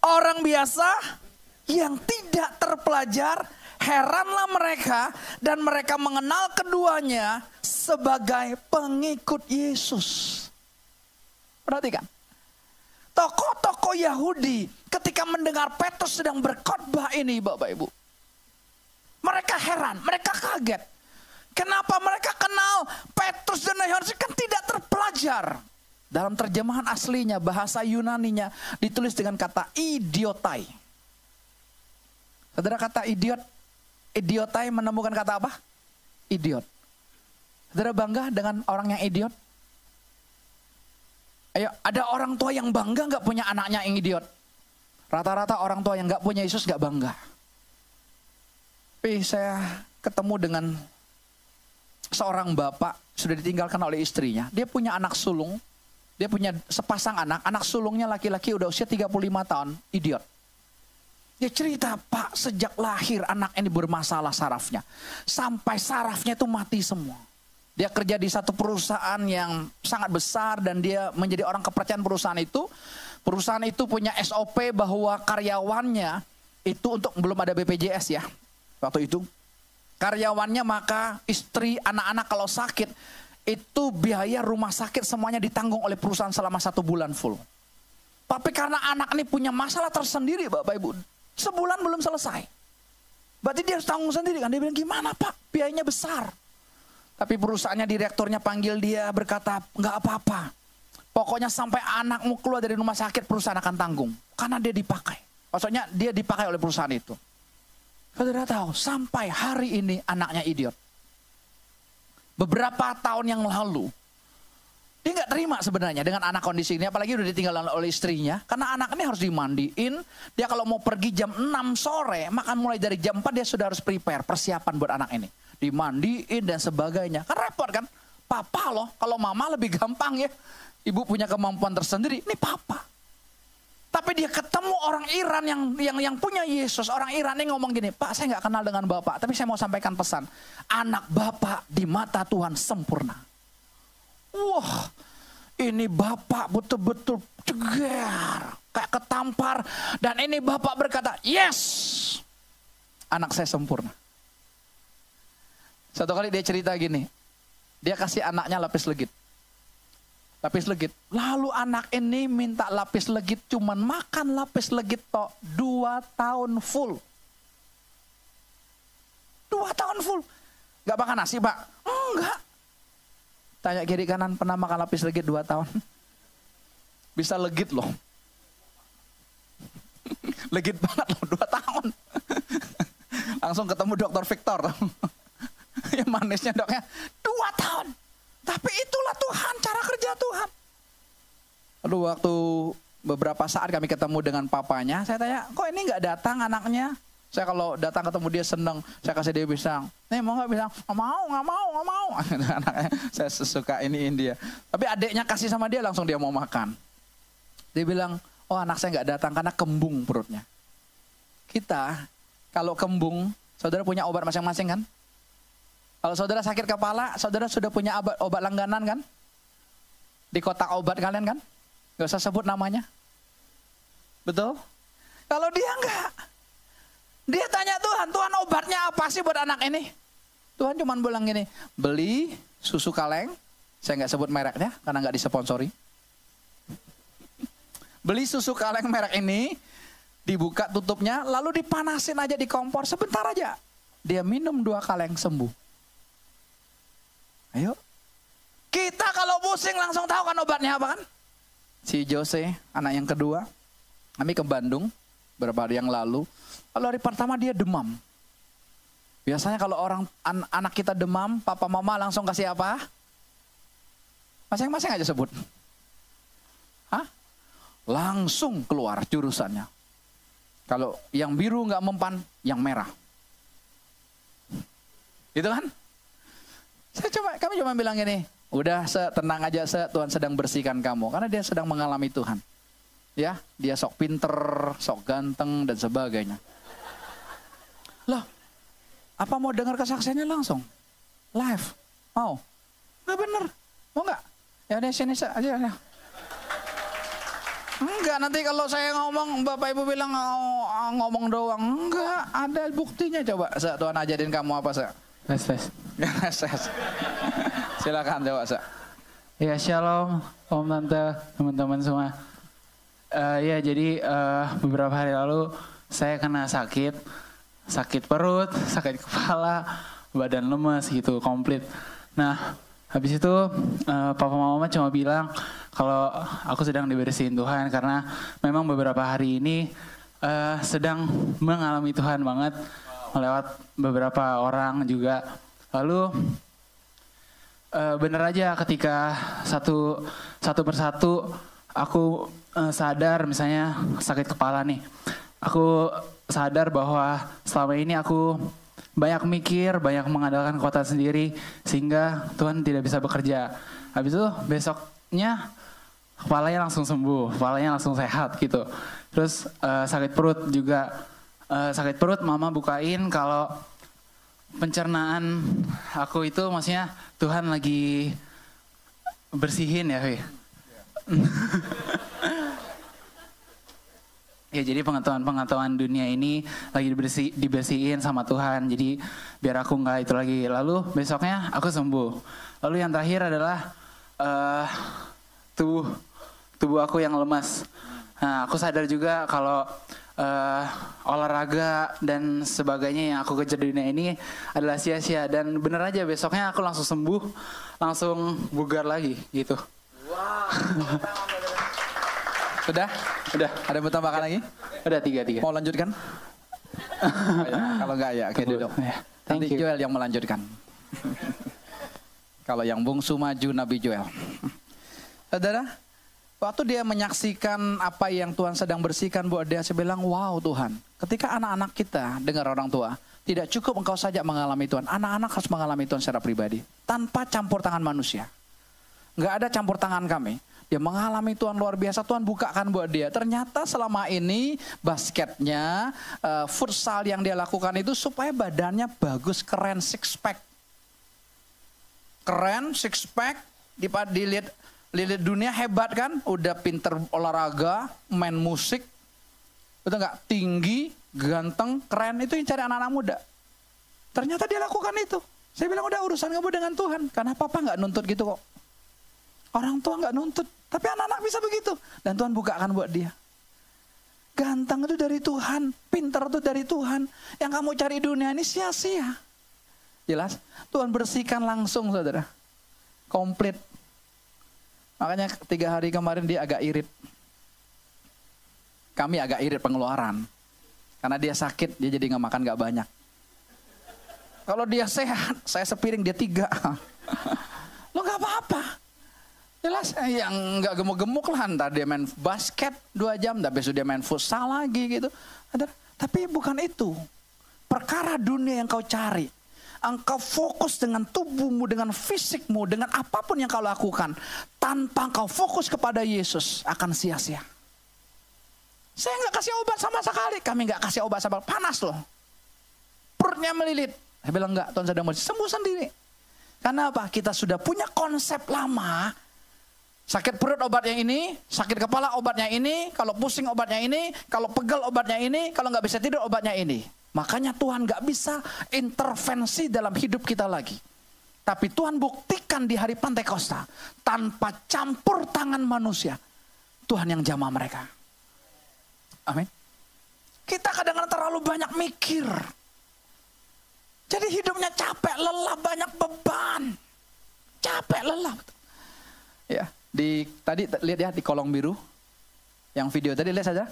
orang biasa yang tidak terpelajar, heranlah mereka dan mereka mengenal keduanya sebagai pengikut Yesus. Perhatikan. Tokoh-tokoh Yahudi ketika mendengar Petrus sedang berkhotbah ini Bapak Ibu. Mereka heran, mereka kaget. Kenapa mereka kenal Petrus dan Yohanes kan tidak terpelajar. Dalam terjemahan aslinya, bahasa Yunaninya ditulis dengan kata idiotai. Saudara kata idiot, idiotai menemukan kata apa? Idiot. Saudara bangga dengan orang yang idiot? Ayo, ada orang tua yang bangga nggak punya anaknya yang idiot? Rata-rata orang tua yang nggak punya Yesus nggak bangga. Tapi saya ketemu dengan seorang bapak sudah ditinggalkan oleh istrinya. Dia punya anak sulung. Dia punya sepasang anak. Anak sulungnya laki-laki udah usia 35 tahun. Idiot. Dia cerita, Pak, sejak lahir anak ini bermasalah sarafnya. Sampai sarafnya itu mati semua. Dia kerja di satu perusahaan yang sangat besar dan dia menjadi orang kepercayaan perusahaan itu. Perusahaan itu punya SOP bahwa karyawannya itu untuk belum ada BPJS ya waktu itu. Karyawannya maka istri anak-anak kalau sakit itu biaya rumah sakit semuanya ditanggung oleh perusahaan selama satu bulan full. Tapi karena anak ini punya masalah tersendiri Bapak Ibu. Sebulan belum selesai. Berarti dia harus tanggung sendiri kan. Dia bilang gimana Pak biayanya besar. Tapi perusahaannya direkturnya panggil dia berkata nggak apa-apa. Pokoknya sampai anakmu keluar dari rumah sakit perusahaan akan tanggung. Karena dia dipakai. Maksudnya dia dipakai oleh perusahaan itu. Saudara tahu sampai hari ini anaknya idiot. Beberapa tahun yang lalu dia nggak terima sebenarnya dengan anak kondisi ini, apalagi udah ditinggal oleh istrinya. Karena anak ini harus dimandiin. Dia kalau mau pergi jam 6 sore, makan mulai dari jam 4 dia sudah harus prepare, persiapan buat anak ini. Dimandiin dan sebagainya. Kan repot kan? Papa loh, kalau mama lebih gampang ya. Ibu punya kemampuan tersendiri, ini papa. Tapi dia ketemu orang Iran yang yang yang punya Yesus. Orang Iran ini ngomong gini, Pak saya nggak kenal dengan Bapak. Tapi saya mau sampaikan pesan. Anak Bapak di mata Tuhan sempurna. Wah, ini bapak betul-betul cegar, kayak ketampar. Dan ini bapak berkata, yes, anak saya sempurna. Satu kali dia cerita gini, dia kasih anaknya lapis legit. Lapis legit. Lalu anak ini minta lapis legit, cuman makan lapis legit tok dua tahun full. Dua tahun full. Gak makan nasi pak? Enggak. Tanya kiri kanan pernah makan lapis legit dua tahun? Bisa legit loh. legit banget loh dua tahun. Langsung ketemu dokter Victor. yang manisnya doknya dua tahun. Tapi itulah Tuhan, cara kerja Tuhan. Lalu waktu beberapa saat kami ketemu dengan papanya, saya tanya, kok ini nggak datang anaknya? Saya kalau datang ketemu dia seneng, saya kasih dia pisang. Nih mau nggak pisang? Nggak mau, nggak mau, nggak mau. Anaknya saya suka iniin dia. Tapi adiknya kasih sama dia langsung dia mau makan. Dia bilang, oh anak saya nggak datang karena kembung perutnya. Kita kalau kembung, saudara punya obat masing-masing kan? Kalau saudara sakit kepala, saudara sudah punya obat, obat langganan kan? Di kotak obat kalian kan? Gak usah sebut namanya. Betul? Kalau dia enggak, dia tanya Tuhan, Tuhan obatnya apa sih buat anak ini? Tuhan cuma bilang gini, beli susu kaleng, saya nggak sebut mereknya karena nggak disponsori. Beli susu kaleng merek ini, dibuka tutupnya, lalu dipanasin aja di kompor sebentar aja. Dia minum dua kaleng sembuh. Ayo. Kita kalau pusing langsung tahu kan obatnya apa kan? Si Jose, anak yang kedua, kami ke Bandung beberapa hari yang lalu. Kalau hari pertama dia demam. Biasanya kalau orang an anak kita demam, papa mama langsung kasih apa? Masing-masing aja sebut. Hah? Langsung keluar jurusannya. Kalau yang biru nggak mempan, yang merah. Gitu kan? Saya coba, kami cuma bilang ini, udah se, tenang aja se, Tuhan sedang bersihkan kamu. Karena dia sedang mengalami Tuhan. Ya, dia sok pinter, sok ganteng dan sebagainya. Loh, apa mau dengar kesaksiannya langsung? Live? Mau? Nggak bener. Mau nggak? Ya udah sini aja ya. Enggak, nanti kalau saya ngomong, Bapak Ibu bilang oh, ngomong doang. Enggak, ada buktinya coba. Sa, Tuhan ajarin kamu apa, Sa? Tes, tes. tes. Silakan coba, Sa. Ya, shalom, Om Tante, teman-teman semua. Uh, ya, jadi uh, beberapa hari lalu saya kena sakit sakit perut, sakit kepala, badan lemes gitu, komplit. Nah, habis itu uh, papa mama cuma bilang kalau aku sedang dibersihin Tuhan karena memang beberapa hari ini uh, sedang mengalami Tuhan banget melewat beberapa orang juga. Lalu uh, bener aja ketika satu satu persatu aku uh, sadar misalnya sakit kepala nih, aku sadar bahwa selama ini aku banyak mikir, banyak mengandalkan kota sendiri sehingga Tuhan tidak bisa bekerja. Habis itu besoknya kepalanya langsung sembuh, kepalanya langsung sehat gitu. Terus uh, sakit perut juga uh, sakit perut mama bukain kalau pencernaan aku itu maksudnya Tuhan lagi bersihin ya, Ya jadi pengetahuan-pengetahuan dunia ini lagi dibersih, dibersihin sama Tuhan. Jadi biar aku nggak itu lagi. Lalu besoknya aku sembuh. Lalu yang terakhir adalah uh, tubuh tubuh aku yang lemas. Nah, aku sadar juga kalau uh, olahraga dan sebagainya yang aku kejar di dunia ini adalah sia-sia dan bener aja besoknya aku langsung sembuh, langsung bugar lagi gitu. Sudah? Udah, Ada yang tambahkan lagi? udah tiga tiga. Mau lanjutkan? Ya. Kalau enggak ya, oke duduk. Ya, Nanti you. Joel yang melanjutkan. Kalau yang bungsu maju Nabi Joel. Saudara, waktu dia menyaksikan apa yang Tuhan sedang bersihkan buat dia, saya bilang, wow Tuhan. Ketika anak-anak kita dengar orang tua, tidak cukup engkau saja mengalami Tuhan. Anak-anak harus mengalami Tuhan secara pribadi. Tanpa campur tangan manusia. Nggak ada campur tangan kami. Dia mengalami Tuhan luar biasa, Tuhan bukakan buat dia. Ternyata selama ini basketnya, eh, futsal yang dia lakukan itu supaya badannya bagus, keren, six pack. Keren, six pack, dilihat lihat dunia hebat kan, udah pinter olahraga, main musik, betul nggak? Tinggi, ganteng, keren, itu yang cari anak-anak muda. Ternyata dia lakukan itu. Saya bilang udah urusan kamu dengan Tuhan. Karena papa nggak nuntut gitu kok. Orang tua nggak nuntut, tapi anak-anak bisa begitu. Dan Tuhan bukakan buat dia. Ganteng itu dari Tuhan, pinter itu dari Tuhan. Yang kamu cari dunia ini sia-sia. Jelas? Tuhan bersihkan langsung saudara. Komplit. Makanya tiga hari kemarin dia agak irit. Kami agak irit pengeluaran. Karena dia sakit, dia jadi nggak makan nggak banyak. Kalau dia sehat, saya sepiring dia tiga. Lo nggak apa-apa. Jelas eh, yang nggak gemuk-gemuk lah ntar dia main basket dua jam, tapi besok dia main futsal lagi gitu. Tapi bukan itu. Perkara dunia yang kau cari. Engkau fokus dengan tubuhmu, dengan fisikmu, dengan apa pun yang kau lakukan. Tanpa kau fokus kepada Yesus akan sia-sia. Saya nggak kasih obat sama sekali. Kami nggak kasih obat sama panas loh. Perutnya melilit. Saya bilang enggak, Tuhan sedang mau sembuh sendiri. Karena apa? Kita sudah punya konsep lama. Sakit perut obatnya ini, sakit kepala obatnya ini, kalau pusing obatnya ini, kalau pegel obatnya ini, kalau nggak bisa tidur obatnya ini. Makanya Tuhan nggak bisa intervensi dalam hidup kita lagi. Tapi Tuhan buktikan di hari Pantekosta tanpa campur tangan manusia. Tuhan yang jamah mereka. Amin. Kita kadang-kadang terlalu banyak mikir. Jadi hidupnya capek, lelah, banyak beban. Capek, lelah. Ya, di tadi lihat ya di kolong biru. Yang video tadi lihat saja.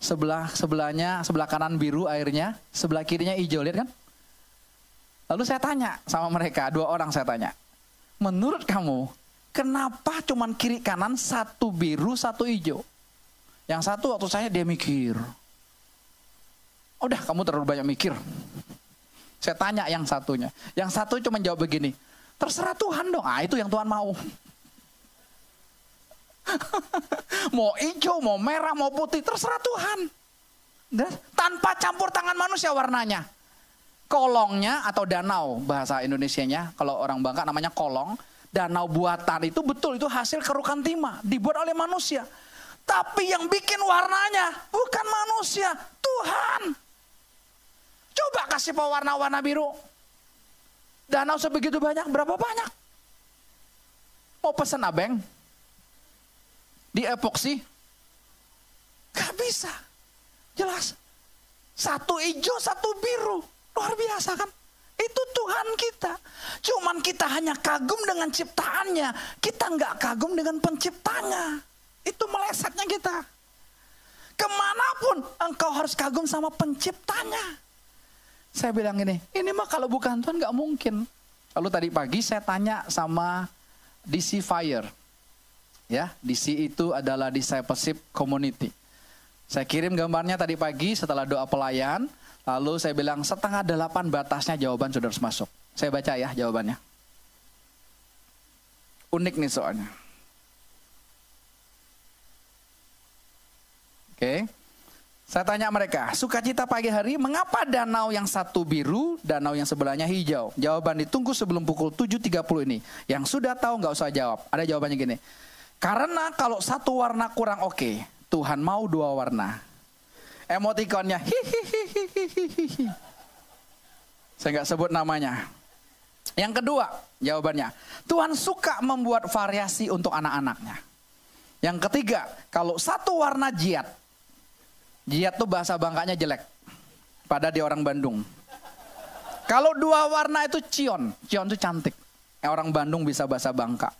Sebelah sebelahnya, sebelah kanan biru airnya, sebelah kirinya hijau, lihat kan? Lalu saya tanya sama mereka, dua orang saya tanya. Menurut kamu, kenapa cuman kiri kanan satu biru, satu hijau? Yang satu waktu saya dia mikir. Udah kamu terlalu banyak mikir. Saya tanya yang satunya. Yang satu cuma jawab begini. Terserah Tuhan dong. Ah itu yang Tuhan mau. mau hijau, mau merah, mau putih. Terserah Tuhan. Tanpa campur tangan manusia warnanya. Kolongnya atau danau bahasa Indonesianya. Kalau orang Bangka namanya kolong. Danau buatan itu betul itu hasil kerukan timah. Dibuat oleh manusia. Tapi yang bikin warnanya bukan manusia. Tuhan. Coba kasih pewarna-warna biru. Danau sebegitu banyak, berapa banyak? Mau pesen abeng? Di epoksi? Gak bisa. Jelas. Satu hijau, satu biru. Luar biasa kan? Itu Tuhan kita. Cuman kita hanya kagum dengan ciptaannya. Kita nggak kagum dengan penciptanya. Itu melesetnya kita. Ke mana pun engkau harus kagum sama penciptanya. Saya bilang ini, ini mah kalau bukan Tuhan nggak mungkin. Lalu tadi pagi saya tanya sama DC Fire. Ya, DC itu adalah Discipleship Community. Saya kirim gambarnya tadi pagi setelah doa pelayan. Lalu saya bilang setengah delapan batasnya jawaban sudah harus masuk. Saya baca ya jawabannya. Unik nih soalnya. Oke. Saya tanya mereka, sukacita pagi hari, mengapa danau yang satu biru, danau yang sebelahnya hijau? Jawaban ditunggu sebelum pukul 7.30 ini. Yang sudah tahu nggak usah jawab. Ada jawabannya gini. Karena kalau satu warna kurang oke, Tuhan mau dua warna. Emotikonnya hihihihihihi. Saya nggak sebut namanya. Yang kedua, jawabannya, Tuhan suka membuat variasi untuk anak-anaknya. Yang ketiga, kalau satu warna jiat. Jiat tuh bahasa Bangkanya jelek. Pada di orang Bandung. Kalau dua warna itu cion. Cion itu cantik. Eh, orang Bandung bisa bahasa Bangka.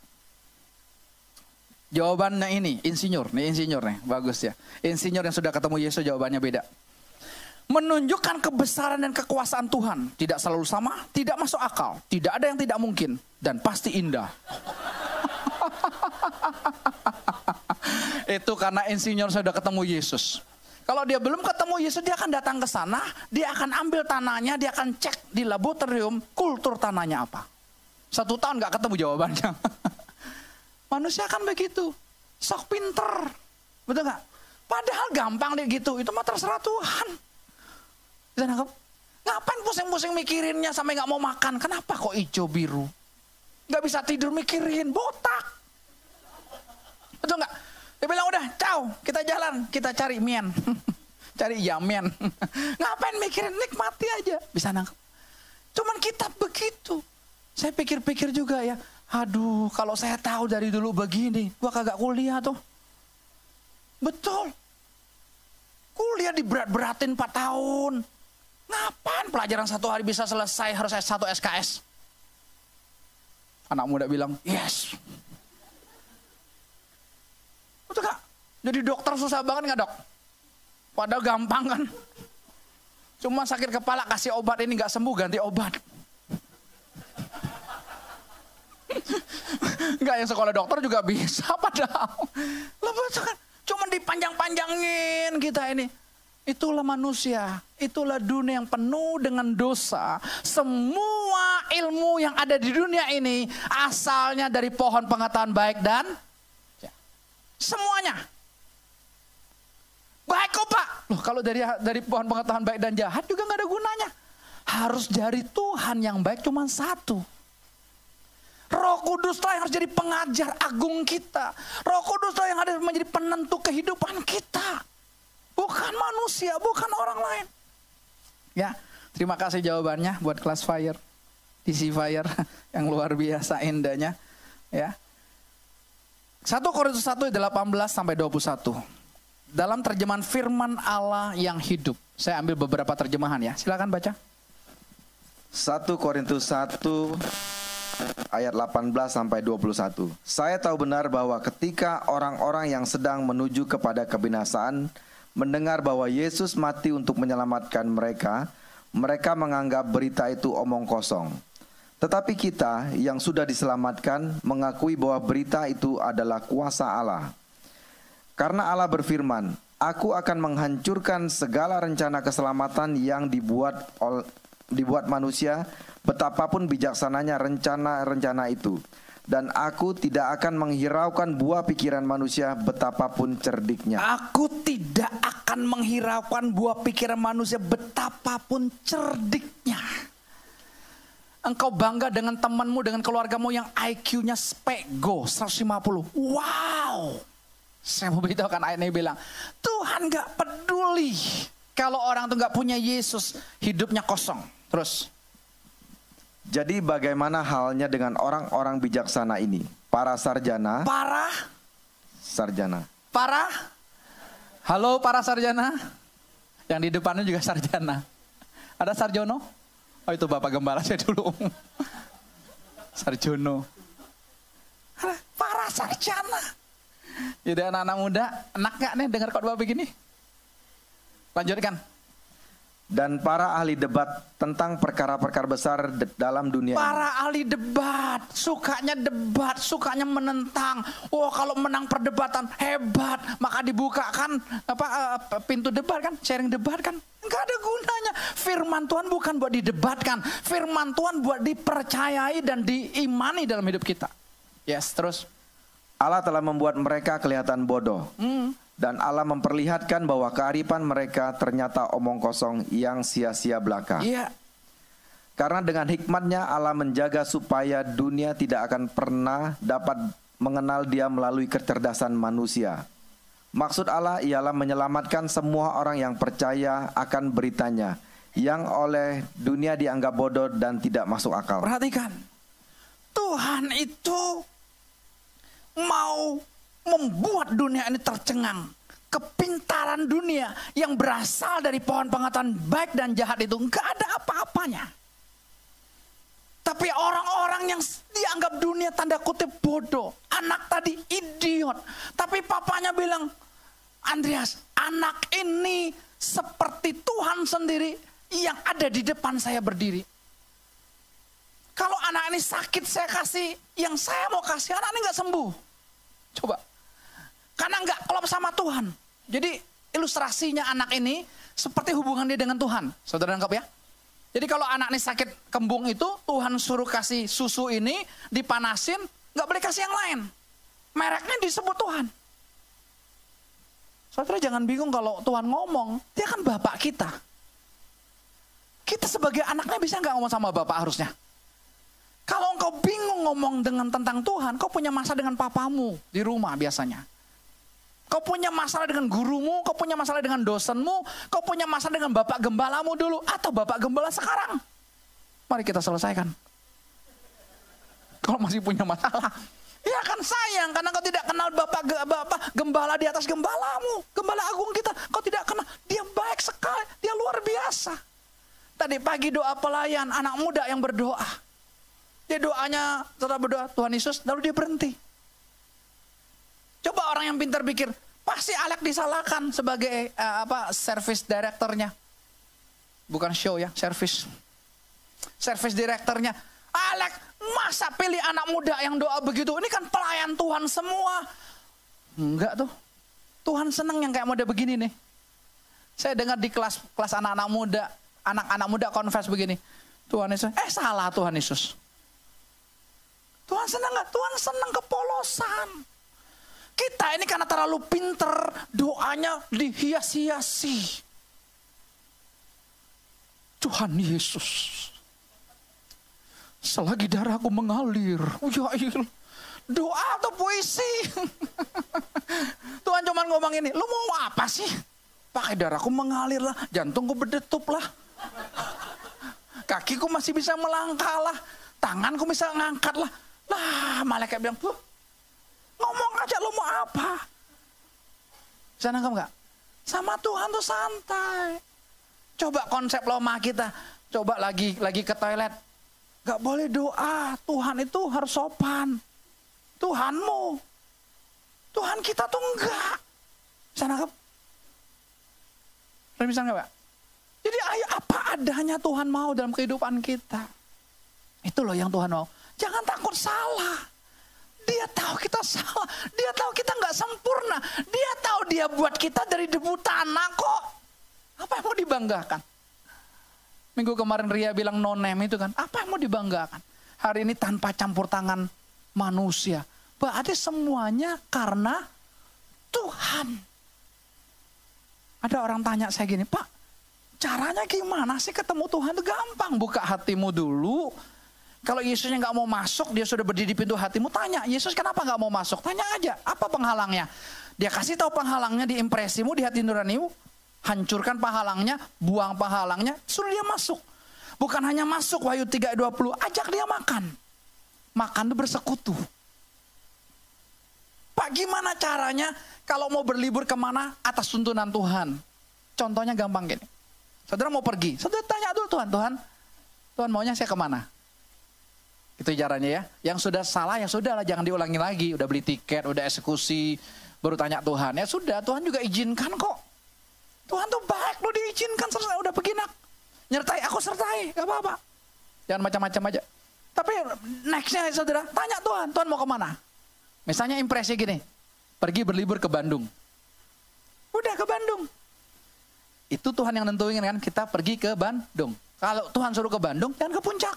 Jawabannya ini, insinyur. Nih insinyur nih, bagus ya. Insinyur yang sudah ketemu Yesus jawabannya beda. Menunjukkan kebesaran dan kekuasaan Tuhan. Tidak selalu sama, tidak masuk akal. Tidak ada yang tidak mungkin. Dan pasti indah. Itu karena insinyur sudah ketemu Yesus. Kalau dia belum ketemu Yesus, dia akan datang ke sana, dia akan ambil tanahnya, dia akan cek di laboratorium kultur tanahnya apa. Satu tahun nggak ketemu jawabannya. Manusia kan begitu, sok pinter, betul nggak? Padahal gampang deh gitu, itu mah terserah Tuhan. Bisa nangkep? Ngapain pusing-pusing mikirinnya sampai nggak mau makan? Kenapa kok hijau biru? Nggak bisa tidur mikirin, botak. Betul nggak? Dia bilang udah, ciao, kita jalan, kita cari mian. cari yamen. Ngapain mikirin, nikmati aja. Bisa nangkep. Cuman kita begitu. Saya pikir-pikir juga ya, aduh kalau saya tahu dari dulu begini, gua kagak kuliah tuh. Betul. Kuliah diberat-beratin 4 tahun. Ngapain pelajaran satu hari bisa selesai harus satu SKS? Anak muda bilang, yes, Betul gak? Jadi dokter susah banget nggak dok? Padahal gampang kan? Cuma sakit kepala kasih obat ini nggak sembuh ganti obat. Enggak yang sekolah dokter juga bisa padahal. Lepas kan cuma dipanjang-panjangin kita ini. Itulah manusia, itulah dunia yang penuh dengan dosa. Semua ilmu yang ada di dunia ini asalnya dari pohon pengetahuan baik dan Semuanya. Baik kok pak. Loh kalau dari dari pohon pengetahuan baik dan jahat juga nggak ada gunanya. Harus dari Tuhan yang baik cuma satu. Roh Kudus lah yang harus jadi pengajar agung kita. Roh Kudus lah yang harus menjadi penentu kehidupan kita. Bukan manusia, bukan orang lain. Ya, terima kasih jawabannya buat kelas fire. DC fire yang luar biasa indahnya. Ya, 1 Korintus 1 18 sampai 21. Dalam terjemahan firman Allah yang hidup. Saya ambil beberapa terjemahan ya. Silakan baca. 1 Korintus 1 ayat 18 sampai 21. Saya tahu benar bahwa ketika orang-orang yang sedang menuju kepada kebinasaan mendengar bahwa Yesus mati untuk menyelamatkan mereka, mereka menganggap berita itu omong kosong. Tetapi kita yang sudah diselamatkan mengakui bahwa berita itu adalah kuasa Allah. Karena Allah berfirman, Aku akan menghancurkan segala rencana keselamatan yang dibuat dibuat manusia, betapapun bijaksananya rencana-rencana itu. Dan aku tidak akan menghiraukan buah pikiran manusia betapapun cerdiknya. Aku tidak akan menghiraukan buah pikiran manusia betapapun cerdiknya. Engkau bangga dengan temanmu, dengan keluargamu yang IQ-nya spego 150. Wow. Saya mau beritahukan ayat ini bilang, Tuhan gak peduli kalau orang itu gak punya Yesus, hidupnya kosong. Terus. Jadi bagaimana halnya dengan orang-orang bijaksana ini? Para sarjana. Para. Sarjana. Para. Halo para sarjana. Yang di depannya juga sarjana. Ada sarjono? Oh itu Bapak Gembala saya dulu. Sarjono. Para sarjana. Jadi anak-anak muda, enak gak nih dengar khotbah begini? Lanjutkan dan para ahli debat tentang perkara-perkara besar dalam dunia Para ahli debat, sukanya debat, sukanya menentang. Oh, kalau menang perdebatan hebat, maka dibukakan apa uh, pintu debat kan, sharing debat kan. Enggak ada gunanya. Firman Tuhan bukan buat didebatkan, firman Tuhan buat dipercayai dan diimani dalam hidup kita. Yes, terus Allah telah membuat mereka kelihatan bodoh. Hmm dan Allah memperlihatkan bahwa kearifan mereka ternyata omong kosong yang sia-sia belaka. Iya. Karena dengan hikmatnya Allah menjaga supaya dunia tidak akan pernah dapat mengenal dia melalui kecerdasan manusia. Maksud Allah ialah menyelamatkan semua orang yang percaya akan beritanya yang oleh dunia dianggap bodoh dan tidak masuk akal. Perhatikan. Tuhan itu mau membuat dunia ini tercengang. Kepintaran dunia yang berasal dari pohon pengetahuan baik dan jahat itu nggak ada apa-apanya. Tapi orang-orang yang dianggap dunia tanda kutip bodoh. Anak tadi idiot. Tapi papanya bilang, Andreas, anak ini seperti Tuhan sendiri yang ada di depan saya berdiri. Kalau anak ini sakit saya kasih, yang saya mau kasih anak ini nggak sembuh. Coba. Karena nggak klop sama Tuhan. Jadi ilustrasinya anak ini seperti hubungan dia dengan Tuhan. Saudara nangkap ya? Jadi kalau anak ini sakit kembung itu, Tuhan suruh kasih susu ini, dipanasin, nggak boleh kasih yang lain. Mereknya disebut Tuhan. Saudara jangan bingung kalau Tuhan ngomong, dia kan Bapak kita. Kita sebagai anaknya bisa nggak ngomong sama Bapak harusnya? Kalau engkau bingung ngomong dengan tentang Tuhan, kau punya masalah dengan papamu di rumah biasanya. Kau punya masalah dengan gurumu, kau punya masalah dengan dosenmu, kau punya masalah dengan bapak gembalamu dulu, atau bapak gembala sekarang. Mari kita selesaikan. Kalau masih punya masalah. Ya kan sayang, karena kau tidak kenal bapak, bapak gembala di atas gembalamu. Gembala agung kita, kau tidak kenal. Dia baik sekali, dia luar biasa. Tadi pagi doa pelayan, anak muda yang berdoa. Dia doanya setelah berdoa, Tuhan Yesus, lalu dia berhenti. Coba orang yang pintar pikir, pasti Alek disalahkan sebagai uh, apa service directornya. Bukan show ya, service. Service directornya. Alek, masa pilih anak muda yang doa begitu? Ini kan pelayan Tuhan semua. Enggak tuh. Tuhan seneng yang kayak muda begini nih. Saya dengar di kelas kelas anak-anak muda, anak-anak muda confess begini. Tuhan Yesus, eh salah Tuhan Yesus. Tuhan senang nggak? Tuhan senang kepolosan. Kita ini karena terlalu pinter, doanya dihias-hiasi. Tuhan Yesus. Selagi darahku mengalir, ya il, doa atau puisi. Tuhan cuma ngomong ini, lu mau apa sih? Pakai darahku mengalir lah, jantungku berdetup lah. Kakiku masih bisa melangkah lah, tanganku bisa ngangkat lah. Lah, malaikat bilang, tuh Ngomong aja lo mau apa. Bisa nangkep nggak? Sama Tuhan tuh santai. Coba konsep loma kita. Coba lagi lagi ke toilet. Gak boleh doa. Tuhan itu harus sopan. Tuhanmu. Tuhan kita tuh enggak. Bisa nangkep? Bisa nggak Pak? Jadi ayo apa adanya Tuhan mau dalam kehidupan kita. Itu loh yang Tuhan mau. Jangan takut salah. Dia tahu kita salah. Dia tahu kita nggak sempurna. Dia tahu dia buat kita dari debu tanah kok. Apa yang mau dibanggakan? Minggu kemarin Ria bilang nonem itu kan. Apa yang mau dibanggakan? Hari ini tanpa campur tangan manusia. Berarti semuanya karena Tuhan. Ada orang tanya saya gini, Pak, caranya gimana sih ketemu Tuhan itu gampang. Buka hatimu dulu, kalau Yesusnya nggak mau masuk, dia sudah berdiri di pintu hatimu, tanya, Yesus kenapa nggak mau masuk? Tanya aja, apa penghalangnya? Dia kasih tahu penghalangnya di impresimu, di hati nuranimu, hancurkan penghalangnya, buang penghalangnya, suruh dia masuk. Bukan hanya masuk, Wahyu 3.20, ajak dia makan. Makan itu bersekutu. Pak gimana caranya kalau mau berlibur ke mana atas tuntunan Tuhan? Contohnya gampang gini. Saudara mau pergi, saudara tanya dulu Tuhan, Tuhan, Tuhan maunya saya ke mana? Itu caranya ya. Yang sudah salah ya sudah lah jangan diulangi lagi. Udah beli tiket, udah eksekusi, baru tanya Tuhan. Ya sudah, Tuhan juga izinkan kok. Tuhan tuh baik lo diizinkan serta udah pergi nak. Nyertai aku sertai, gak apa-apa. Jangan macam-macam aja. Tapi nextnya saudara, tanya Tuhan, Tuhan mau ke mana? Misalnya impresi gini, pergi berlibur ke Bandung. Udah ke Bandung. Itu Tuhan yang nentuin kan kita pergi ke Bandung. Kalau Tuhan suruh ke Bandung, jangan ke puncak.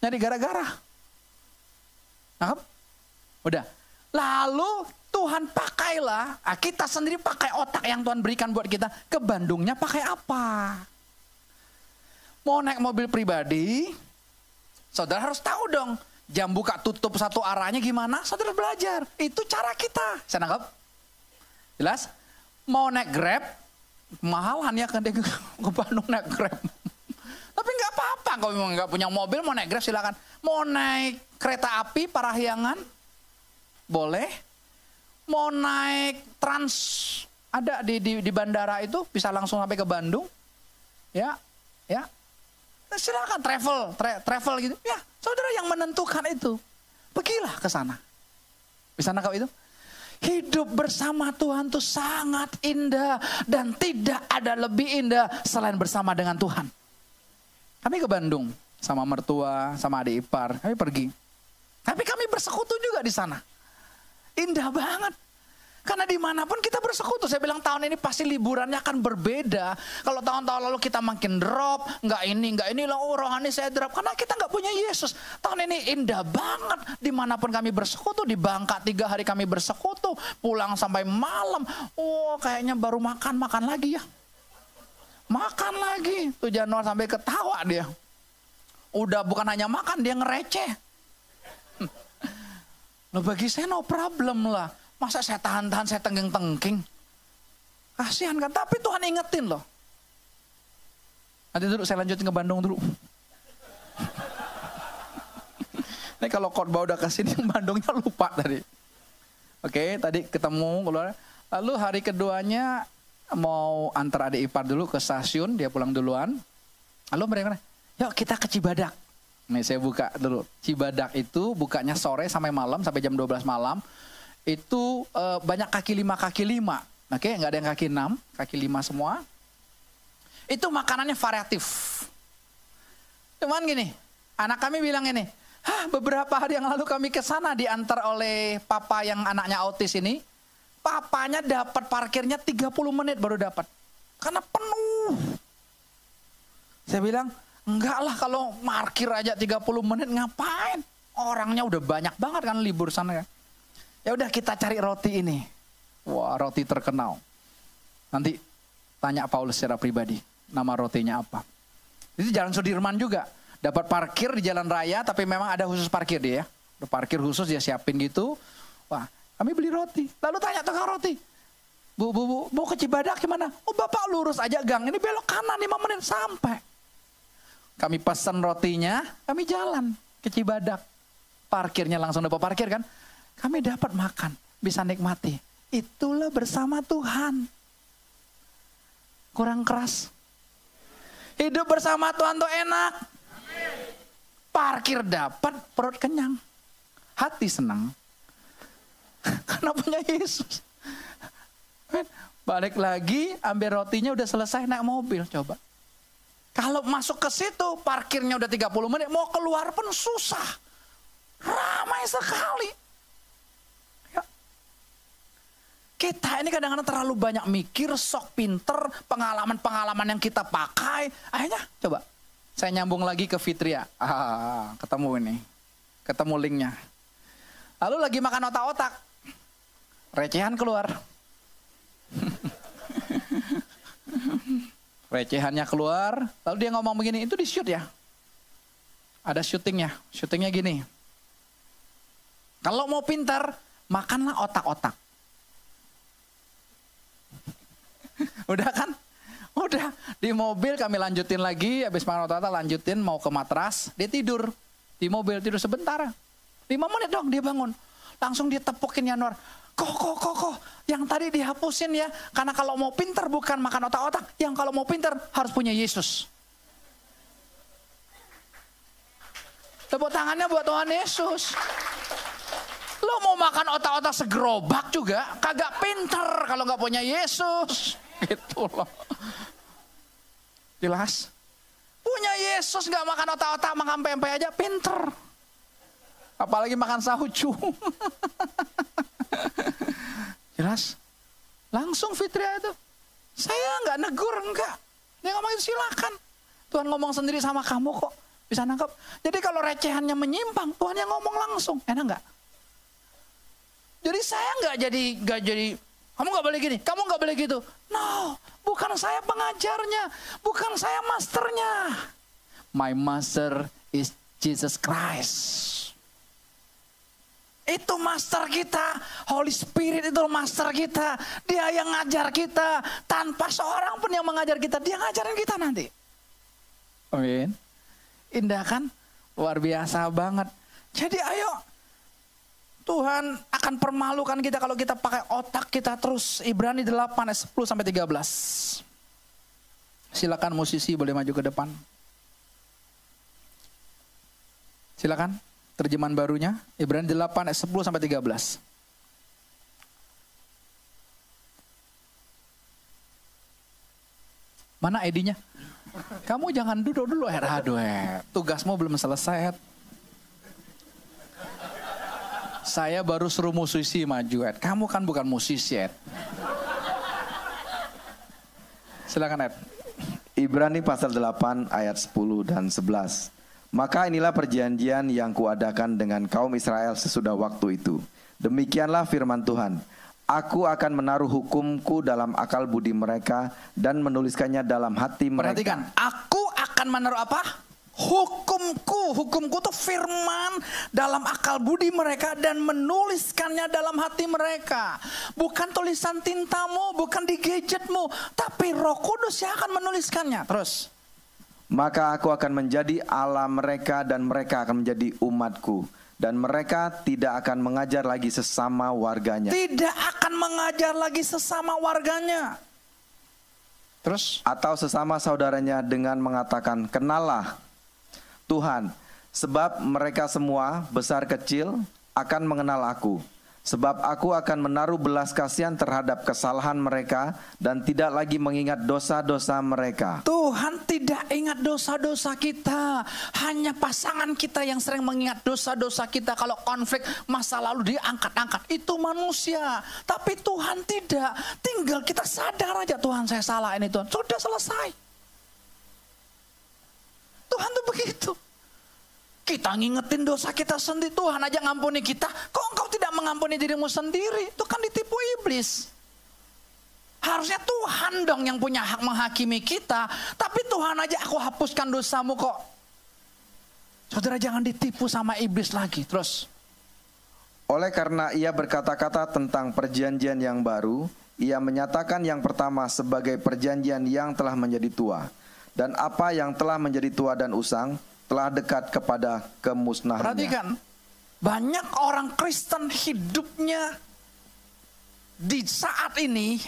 Nyari gara-gara. Udah. Lalu Tuhan pakailah, ah, kita sendiri pakai otak yang Tuhan berikan buat kita. Ke Bandungnya pakai apa? Mau naik mobil pribadi, saudara harus tahu dong. Jam buka tutup satu arahnya gimana? Saudara belajar. Itu cara kita. Saya nangkep? Jelas? Mau naik grab, mahalan ya kan ke Bandung naik grab. Tapi nggak apa-apa kalau memang nggak punya mobil mau naik Grab silakan. Mau naik kereta api Parahyangan boleh. mau naik trans ada di, di di bandara itu bisa langsung sampai ke Bandung. Ya, ya. Nah, silakan travel, tra, travel gitu. Ya, saudara yang menentukan itu. Pergilah ke sana. Bisa nangkap itu? Hidup bersama Tuhan itu sangat indah dan tidak ada lebih indah selain bersama dengan Tuhan. Kami ke Bandung sama mertua, sama adik ipar, kami pergi. Tapi kami bersekutu juga di sana. Indah banget. Karena di mana pun kita bersekutu. Saya bilang tahun ini pasti liburannya akan berbeda. Kalau tahun-tahun lalu kita makin drop, nggak ini, nggak ini, oh rohani saya drop. Karena kita nggak punya Yesus. Tahun ini indah banget. Di mana pun kami bersekutu, di Bangka tiga hari kami bersekutu. Pulang sampai malam. Oh kayaknya baru makan, makan lagi ya. Makan lagi. Tuh Januar sampai ketawa dia. Udah bukan hanya makan, dia ngereceh. Loh bagi saya no problem lah. Masa saya tahan-tahan, saya tengking-tengking. Kasihan kan, tapi Tuhan ingetin loh. Nanti dulu saya lanjutin ke Bandung dulu. Ini kalau khotbah udah ke sini, Bandungnya lupa tadi. Oke, tadi ketemu keluar. Lalu hari keduanya mau antar adik ipar dulu ke stasiun, dia pulang duluan. Lalu mereka, yuk kita ke Cibadak. Nih saya buka dulu. Cibadak itu bukanya sore sampai malam, sampai jam 12 malam. Itu uh, banyak kaki lima, kaki lima. Oke, nggak ada yang kaki enam, kaki lima semua. Itu makanannya variatif. Cuman gini, anak kami bilang ini, Hah, beberapa hari yang lalu kami ke sana diantar oleh papa yang anaknya autis ini. Papanya dapat parkirnya 30 menit baru dapat. Karena penuh. Saya bilang, enggak lah kalau parkir aja 30 menit ngapain? Orangnya udah banyak banget kan libur sana ya. Ya udah kita cari roti ini. Wah, roti terkenal. Nanti tanya Paulus secara pribadi, nama rotinya apa. Itu Jalan Sudirman juga. Dapat parkir di jalan raya, tapi memang ada khusus parkir dia ya. Parkir khusus dia siapin gitu. Wah, kami beli roti. Lalu tanya tukang roti. Bu, bu, bu, mau ke Cibadak gimana? Oh bapak lurus aja gang, ini belok kanan 5 menit sampai. Kami pesan rotinya, kami jalan ke Cibadak. Parkirnya langsung dapat parkir kan. Kami dapat makan, bisa nikmati. Itulah bersama Tuhan. Kurang keras. Hidup bersama Tuhan tuh enak. Parkir dapat, perut kenyang. Hati senang. Karena punya Yesus. Balik lagi, ambil rotinya udah selesai naik mobil, coba. Kalau masuk ke situ, parkirnya udah 30 menit, mau keluar pun susah. Ramai sekali. Kita ini kadang-kadang terlalu banyak mikir, sok pinter, pengalaman-pengalaman yang kita pakai. Akhirnya coba saya nyambung lagi ke Fitria. Ah, ketemu ini. Ketemu linknya. Lalu lagi makan otak-otak. Recehan keluar. Recehannya keluar. Lalu dia ngomong begini, itu di shoot ya. Ada syutingnya. Syutingnya gini. Kalau mau pintar, makanlah otak-otak. Udah kan? Udah di mobil kami lanjutin lagi, habis makan tata lanjutin mau ke matras, dia tidur di mobil tidur sebentar. Lima menit dong dia bangun, langsung dia tepukin Januar. Kok, kok, kok, kok, yang tadi dihapusin ya, karena kalau mau pinter bukan makan otak-otak, yang kalau mau pinter harus punya Yesus. Tepuk tangannya buat Tuhan Yesus. Lo mau makan otak-otak segerobak juga, kagak pinter kalau nggak punya Yesus. Gitu loh. Jelas? Punya Yesus nggak makan otak-otak, makan pempek aja pinter. Apalagi makan saucu. Jelas? Langsung Fitria itu. Saya nggak negur, enggak. Dia ngomongin silakan. Tuhan ngomong sendiri sama kamu kok. Bisa nangkep. Jadi kalau recehannya menyimpang, Tuhan yang ngomong langsung. Enak nggak? Jadi saya nggak jadi nggak jadi kamu nggak boleh gini, kamu nggak boleh gitu. No, bukan saya pengajarnya, bukan saya masternya. My master is Jesus Christ. Itu master kita, Holy Spirit itu master kita. Dia yang ngajar kita, tanpa seorang pun yang mengajar kita, dia ngajarin kita nanti. Amin. Indah kan? Luar biasa banget. Jadi ayo Tuhan akan permalukan kita kalau kita pakai otak kita terus. Ibrani 8 ayat 10 sampai 13. Silakan musisi boleh maju ke depan. Silakan terjemahan barunya Ibrani 8 ayat 10 sampai 13. Mana ID-nya? Kamu jangan duduk dulu, Ed. Aduh, Ed. Tugasmu belum selesai, Ed. Saya baru suruh musisi maju, Ed. Kamu kan bukan musisi, Ed. Silakan, Ed. Ibrani pasal 8 ayat 10 dan 11. Maka inilah perjanjian yang kuadakan dengan kaum Israel sesudah waktu itu. Demikianlah firman Tuhan. Aku akan menaruh hukumku dalam akal budi mereka dan menuliskannya dalam hati mereka. Perhatikan, aku akan menaruh apa? Hukumku, hukumku itu firman dalam akal budi mereka dan menuliskannya dalam hati mereka. Bukan tulisan tintamu, bukan di gadgetmu, tapi Roh Kudus yang akan menuliskannya. Terus. Maka aku akan menjadi Allah mereka dan mereka akan menjadi umatku dan mereka tidak akan mengajar lagi sesama warganya. Tidak akan mengajar lagi sesama warganya. Terus? Atau sesama saudaranya dengan mengatakan, kenalah Tuhan, sebab mereka semua besar kecil akan mengenal aku. Sebab aku akan menaruh belas kasihan terhadap kesalahan mereka dan tidak lagi mengingat dosa-dosa mereka. Tuhan tidak ingat dosa-dosa kita. Hanya pasangan kita yang sering mengingat dosa-dosa kita kalau konflik masa lalu diangkat-angkat. Itu manusia. Tapi Tuhan tidak. Tinggal kita sadar aja Tuhan saya salah ini Tuhan. Sudah selesai. Tuhan tuh begitu. Kita ngingetin dosa kita sendiri. Tuhan aja ngampuni kita. Kok engkau tidak mengampuni dirimu sendiri? Itu kan ditipu iblis. Harusnya Tuhan dong yang punya hak menghakimi kita. Tapi Tuhan aja aku hapuskan dosamu kok. Saudara jangan ditipu sama iblis lagi. Terus. Oleh karena ia berkata-kata tentang perjanjian yang baru, ia menyatakan yang pertama sebagai perjanjian yang telah menjadi tua. Dan apa yang telah menjadi tua dan usang, telah dekat kepada kemusnahannya. Perhatikan, banyak orang Kristen hidupnya di saat ini,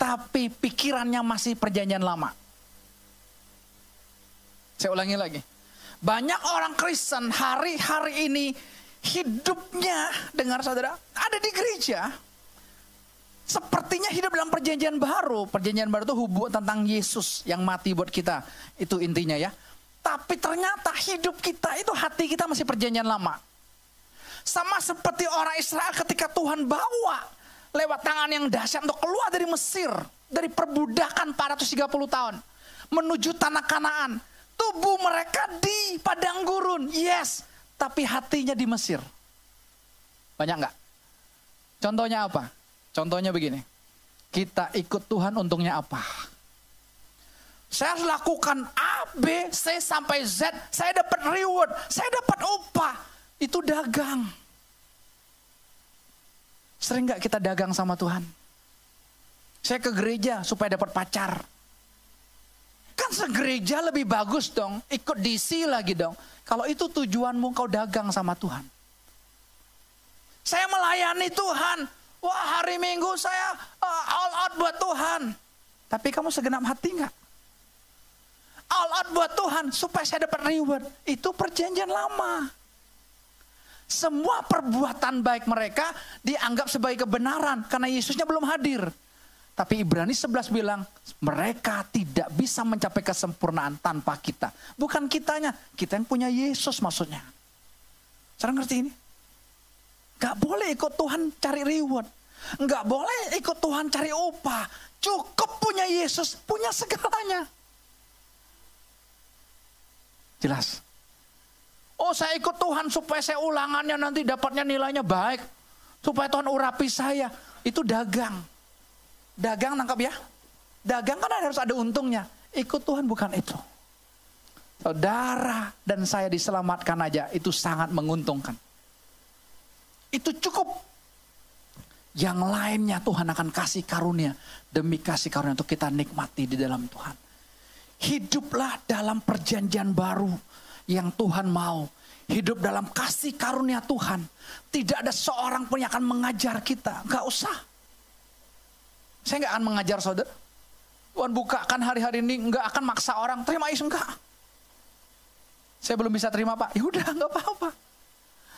tapi pikirannya masih perjanjian lama. Saya ulangi lagi. Banyak orang Kristen hari-hari ini hidupnya, dengar saudara, ada di gereja. Sepertinya hidup dalam perjanjian baru. Perjanjian baru itu hubungan tentang Yesus yang mati buat kita. Itu intinya ya. Tapi ternyata hidup kita itu hati kita masih perjanjian lama. Sama seperti orang Israel ketika Tuhan bawa lewat tangan yang dahsyat untuk keluar dari Mesir. Dari perbudakan 430 tahun. Menuju tanah kanaan. Tubuh mereka di padang gurun. Yes. Tapi hatinya di Mesir. Banyak nggak? Contohnya apa? Contohnya begini. Kita ikut Tuhan untungnya apa? Saya harus lakukan A, B, C sampai Z. Saya dapat reward, saya dapat upah. Itu dagang. Sering gak kita dagang sama Tuhan? Saya ke gereja supaya dapat pacar. Kan segereja lebih bagus dong. Ikut DC lagi dong. Kalau itu tujuanmu kau dagang sama Tuhan. Saya melayani Tuhan. Wah hari Minggu saya uh, all out buat Tuhan. Tapi kamu segenap hati nggak? All out buat Tuhan supaya saya dapat reward. Itu perjanjian lama. Semua perbuatan baik mereka dianggap sebagai kebenaran karena Yesusnya belum hadir. Tapi Ibrani 11 bilang, mereka tidak bisa mencapai kesempurnaan tanpa kita. Bukan kitanya, kita yang punya Yesus maksudnya. Cara ngerti ini? Gak boleh ikut Tuhan cari reward. Gak boleh ikut Tuhan cari upah. Cukup punya Yesus, punya segalanya. Jelas. Oh saya ikut Tuhan supaya saya ulangannya nanti dapatnya nilainya baik. Supaya Tuhan urapi saya. Itu dagang. Dagang nangkap ya. Dagang kan harus ada untungnya. Ikut Tuhan bukan itu. Saudara dan saya diselamatkan aja itu sangat menguntungkan. Itu cukup. Yang lainnya Tuhan akan kasih karunia. Demi kasih karunia untuk kita nikmati di dalam Tuhan. Hiduplah dalam perjanjian baru. yang Tuhan mau. Hidup dalam kasih karunia Tuhan. Tidak ada seorang pun yang akan mengajar kita. Gak usah. Saya gak akan mengajar saudara. Tuhan bukakan hari-hari ini nggak akan maksa orang terima Yesus enggak. Saya belum bisa terima Pak. Ya udah nggak apa-apa.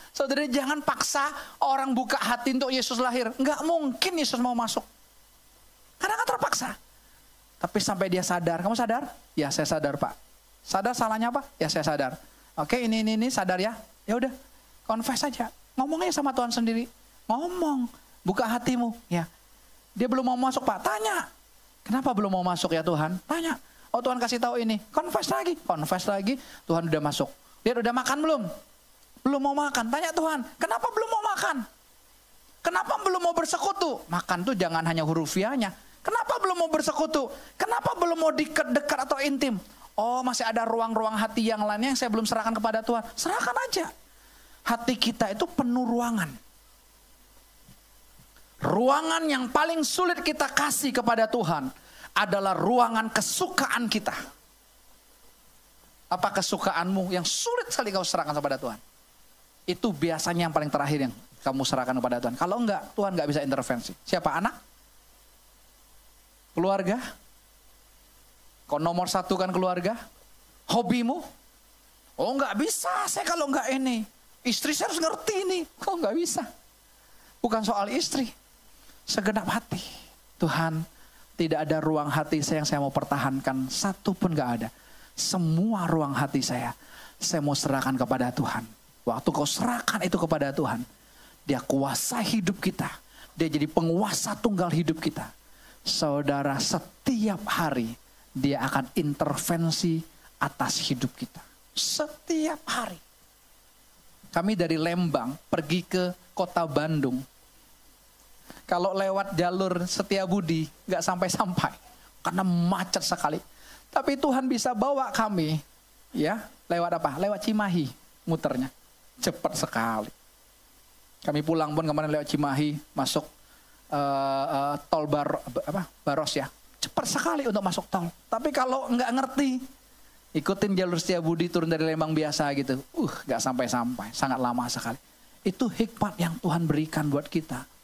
Saudara jangan paksa orang buka hati untuk Yesus lahir. Nggak mungkin Yesus mau masuk. Karena nggak terpaksa. Tapi sampai dia sadar, kamu sadar? Ya saya sadar Pak. Sadar salahnya apa? Ya saya sadar. Oke ini ini ini sadar ya. Ya udah, confess saja. Ngomongnya sama Tuhan sendiri. Ngomong, buka hatimu. Ya, dia belum mau masuk Pak. Tanya, Kenapa belum mau masuk ya Tuhan? Tanya. Oh Tuhan kasih tahu ini. Confess lagi. Confess lagi. Tuhan udah masuk. Dia udah makan belum? Belum mau makan. Tanya Tuhan. Kenapa belum mau makan? Kenapa belum mau bersekutu? Makan tuh jangan hanya hurufiahnya. Kenapa belum mau bersekutu? Kenapa belum mau dekat-dekat atau intim? Oh masih ada ruang-ruang hati yang lainnya yang saya belum serahkan kepada Tuhan. Serahkan aja. Hati kita itu penuh ruangan. Ruangan yang paling sulit kita kasih kepada Tuhan adalah ruangan kesukaan kita. Apa kesukaanmu yang sulit sekali kau serahkan kepada Tuhan? Itu biasanya yang paling terakhir yang kamu serahkan kepada Tuhan. Kalau enggak, Tuhan enggak bisa intervensi. Siapa anak? Keluarga? Kau nomor satu kan keluarga? Hobimu? Oh enggak bisa, saya kalau enggak ini. Istri saya harus ngerti ini. Kok enggak bisa? Bukan soal istri segenap hati. Tuhan, tidak ada ruang hati saya yang saya mau pertahankan. Satu pun gak ada. Semua ruang hati saya, saya mau serahkan kepada Tuhan. Waktu kau serahkan itu kepada Tuhan, dia kuasa hidup kita. Dia jadi penguasa tunggal hidup kita. Saudara, setiap hari dia akan intervensi atas hidup kita. Setiap hari. Kami dari Lembang pergi ke kota Bandung kalau lewat jalur setia budi nggak sampai-sampai karena macet sekali. Tapi Tuhan bisa bawa kami ya lewat apa? Lewat Cimahi muternya. Cepat sekali. Kami pulang pun kemarin lewat Cimahi masuk uh, uh, tol bar apa? Baros ya. Cepat sekali untuk masuk tol. Tapi kalau nggak ngerti ikutin jalur setia budi turun dari Lembang biasa gitu. Uh, nggak sampai-sampai, sangat lama sekali. Itu hikmat yang Tuhan berikan buat kita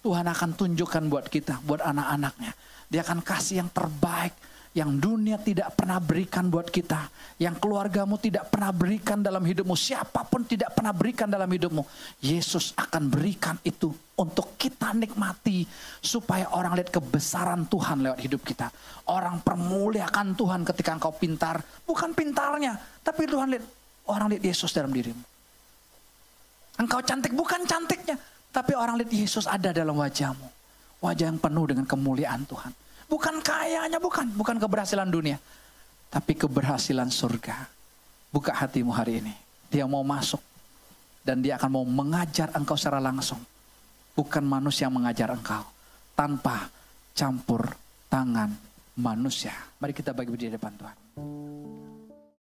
Tuhan akan tunjukkan buat kita, buat anak-anaknya. Dia akan kasih yang terbaik, yang dunia tidak pernah berikan buat kita. Yang keluargamu tidak pernah berikan dalam hidupmu. Siapa pun tidak pernah berikan dalam hidupmu. Yesus akan berikan itu untuk kita nikmati. Supaya orang lihat kebesaran Tuhan lewat hidup kita. Orang permuliakan Tuhan ketika engkau pintar. Bukan pintarnya, tapi Tuhan lihat orang lihat Yesus dalam dirimu. Engkau cantik bukan cantiknya, tapi orang lihat Yesus ada dalam wajahmu. Wajah yang penuh dengan kemuliaan Tuhan. Bukan kayanya, bukan. Bukan keberhasilan dunia. Tapi keberhasilan surga. Buka hatimu hari ini. Dia mau masuk. Dan dia akan mau mengajar engkau secara langsung. Bukan manusia yang mengajar engkau. Tanpa campur tangan manusia. Mari kita bagi di depan Tuhan.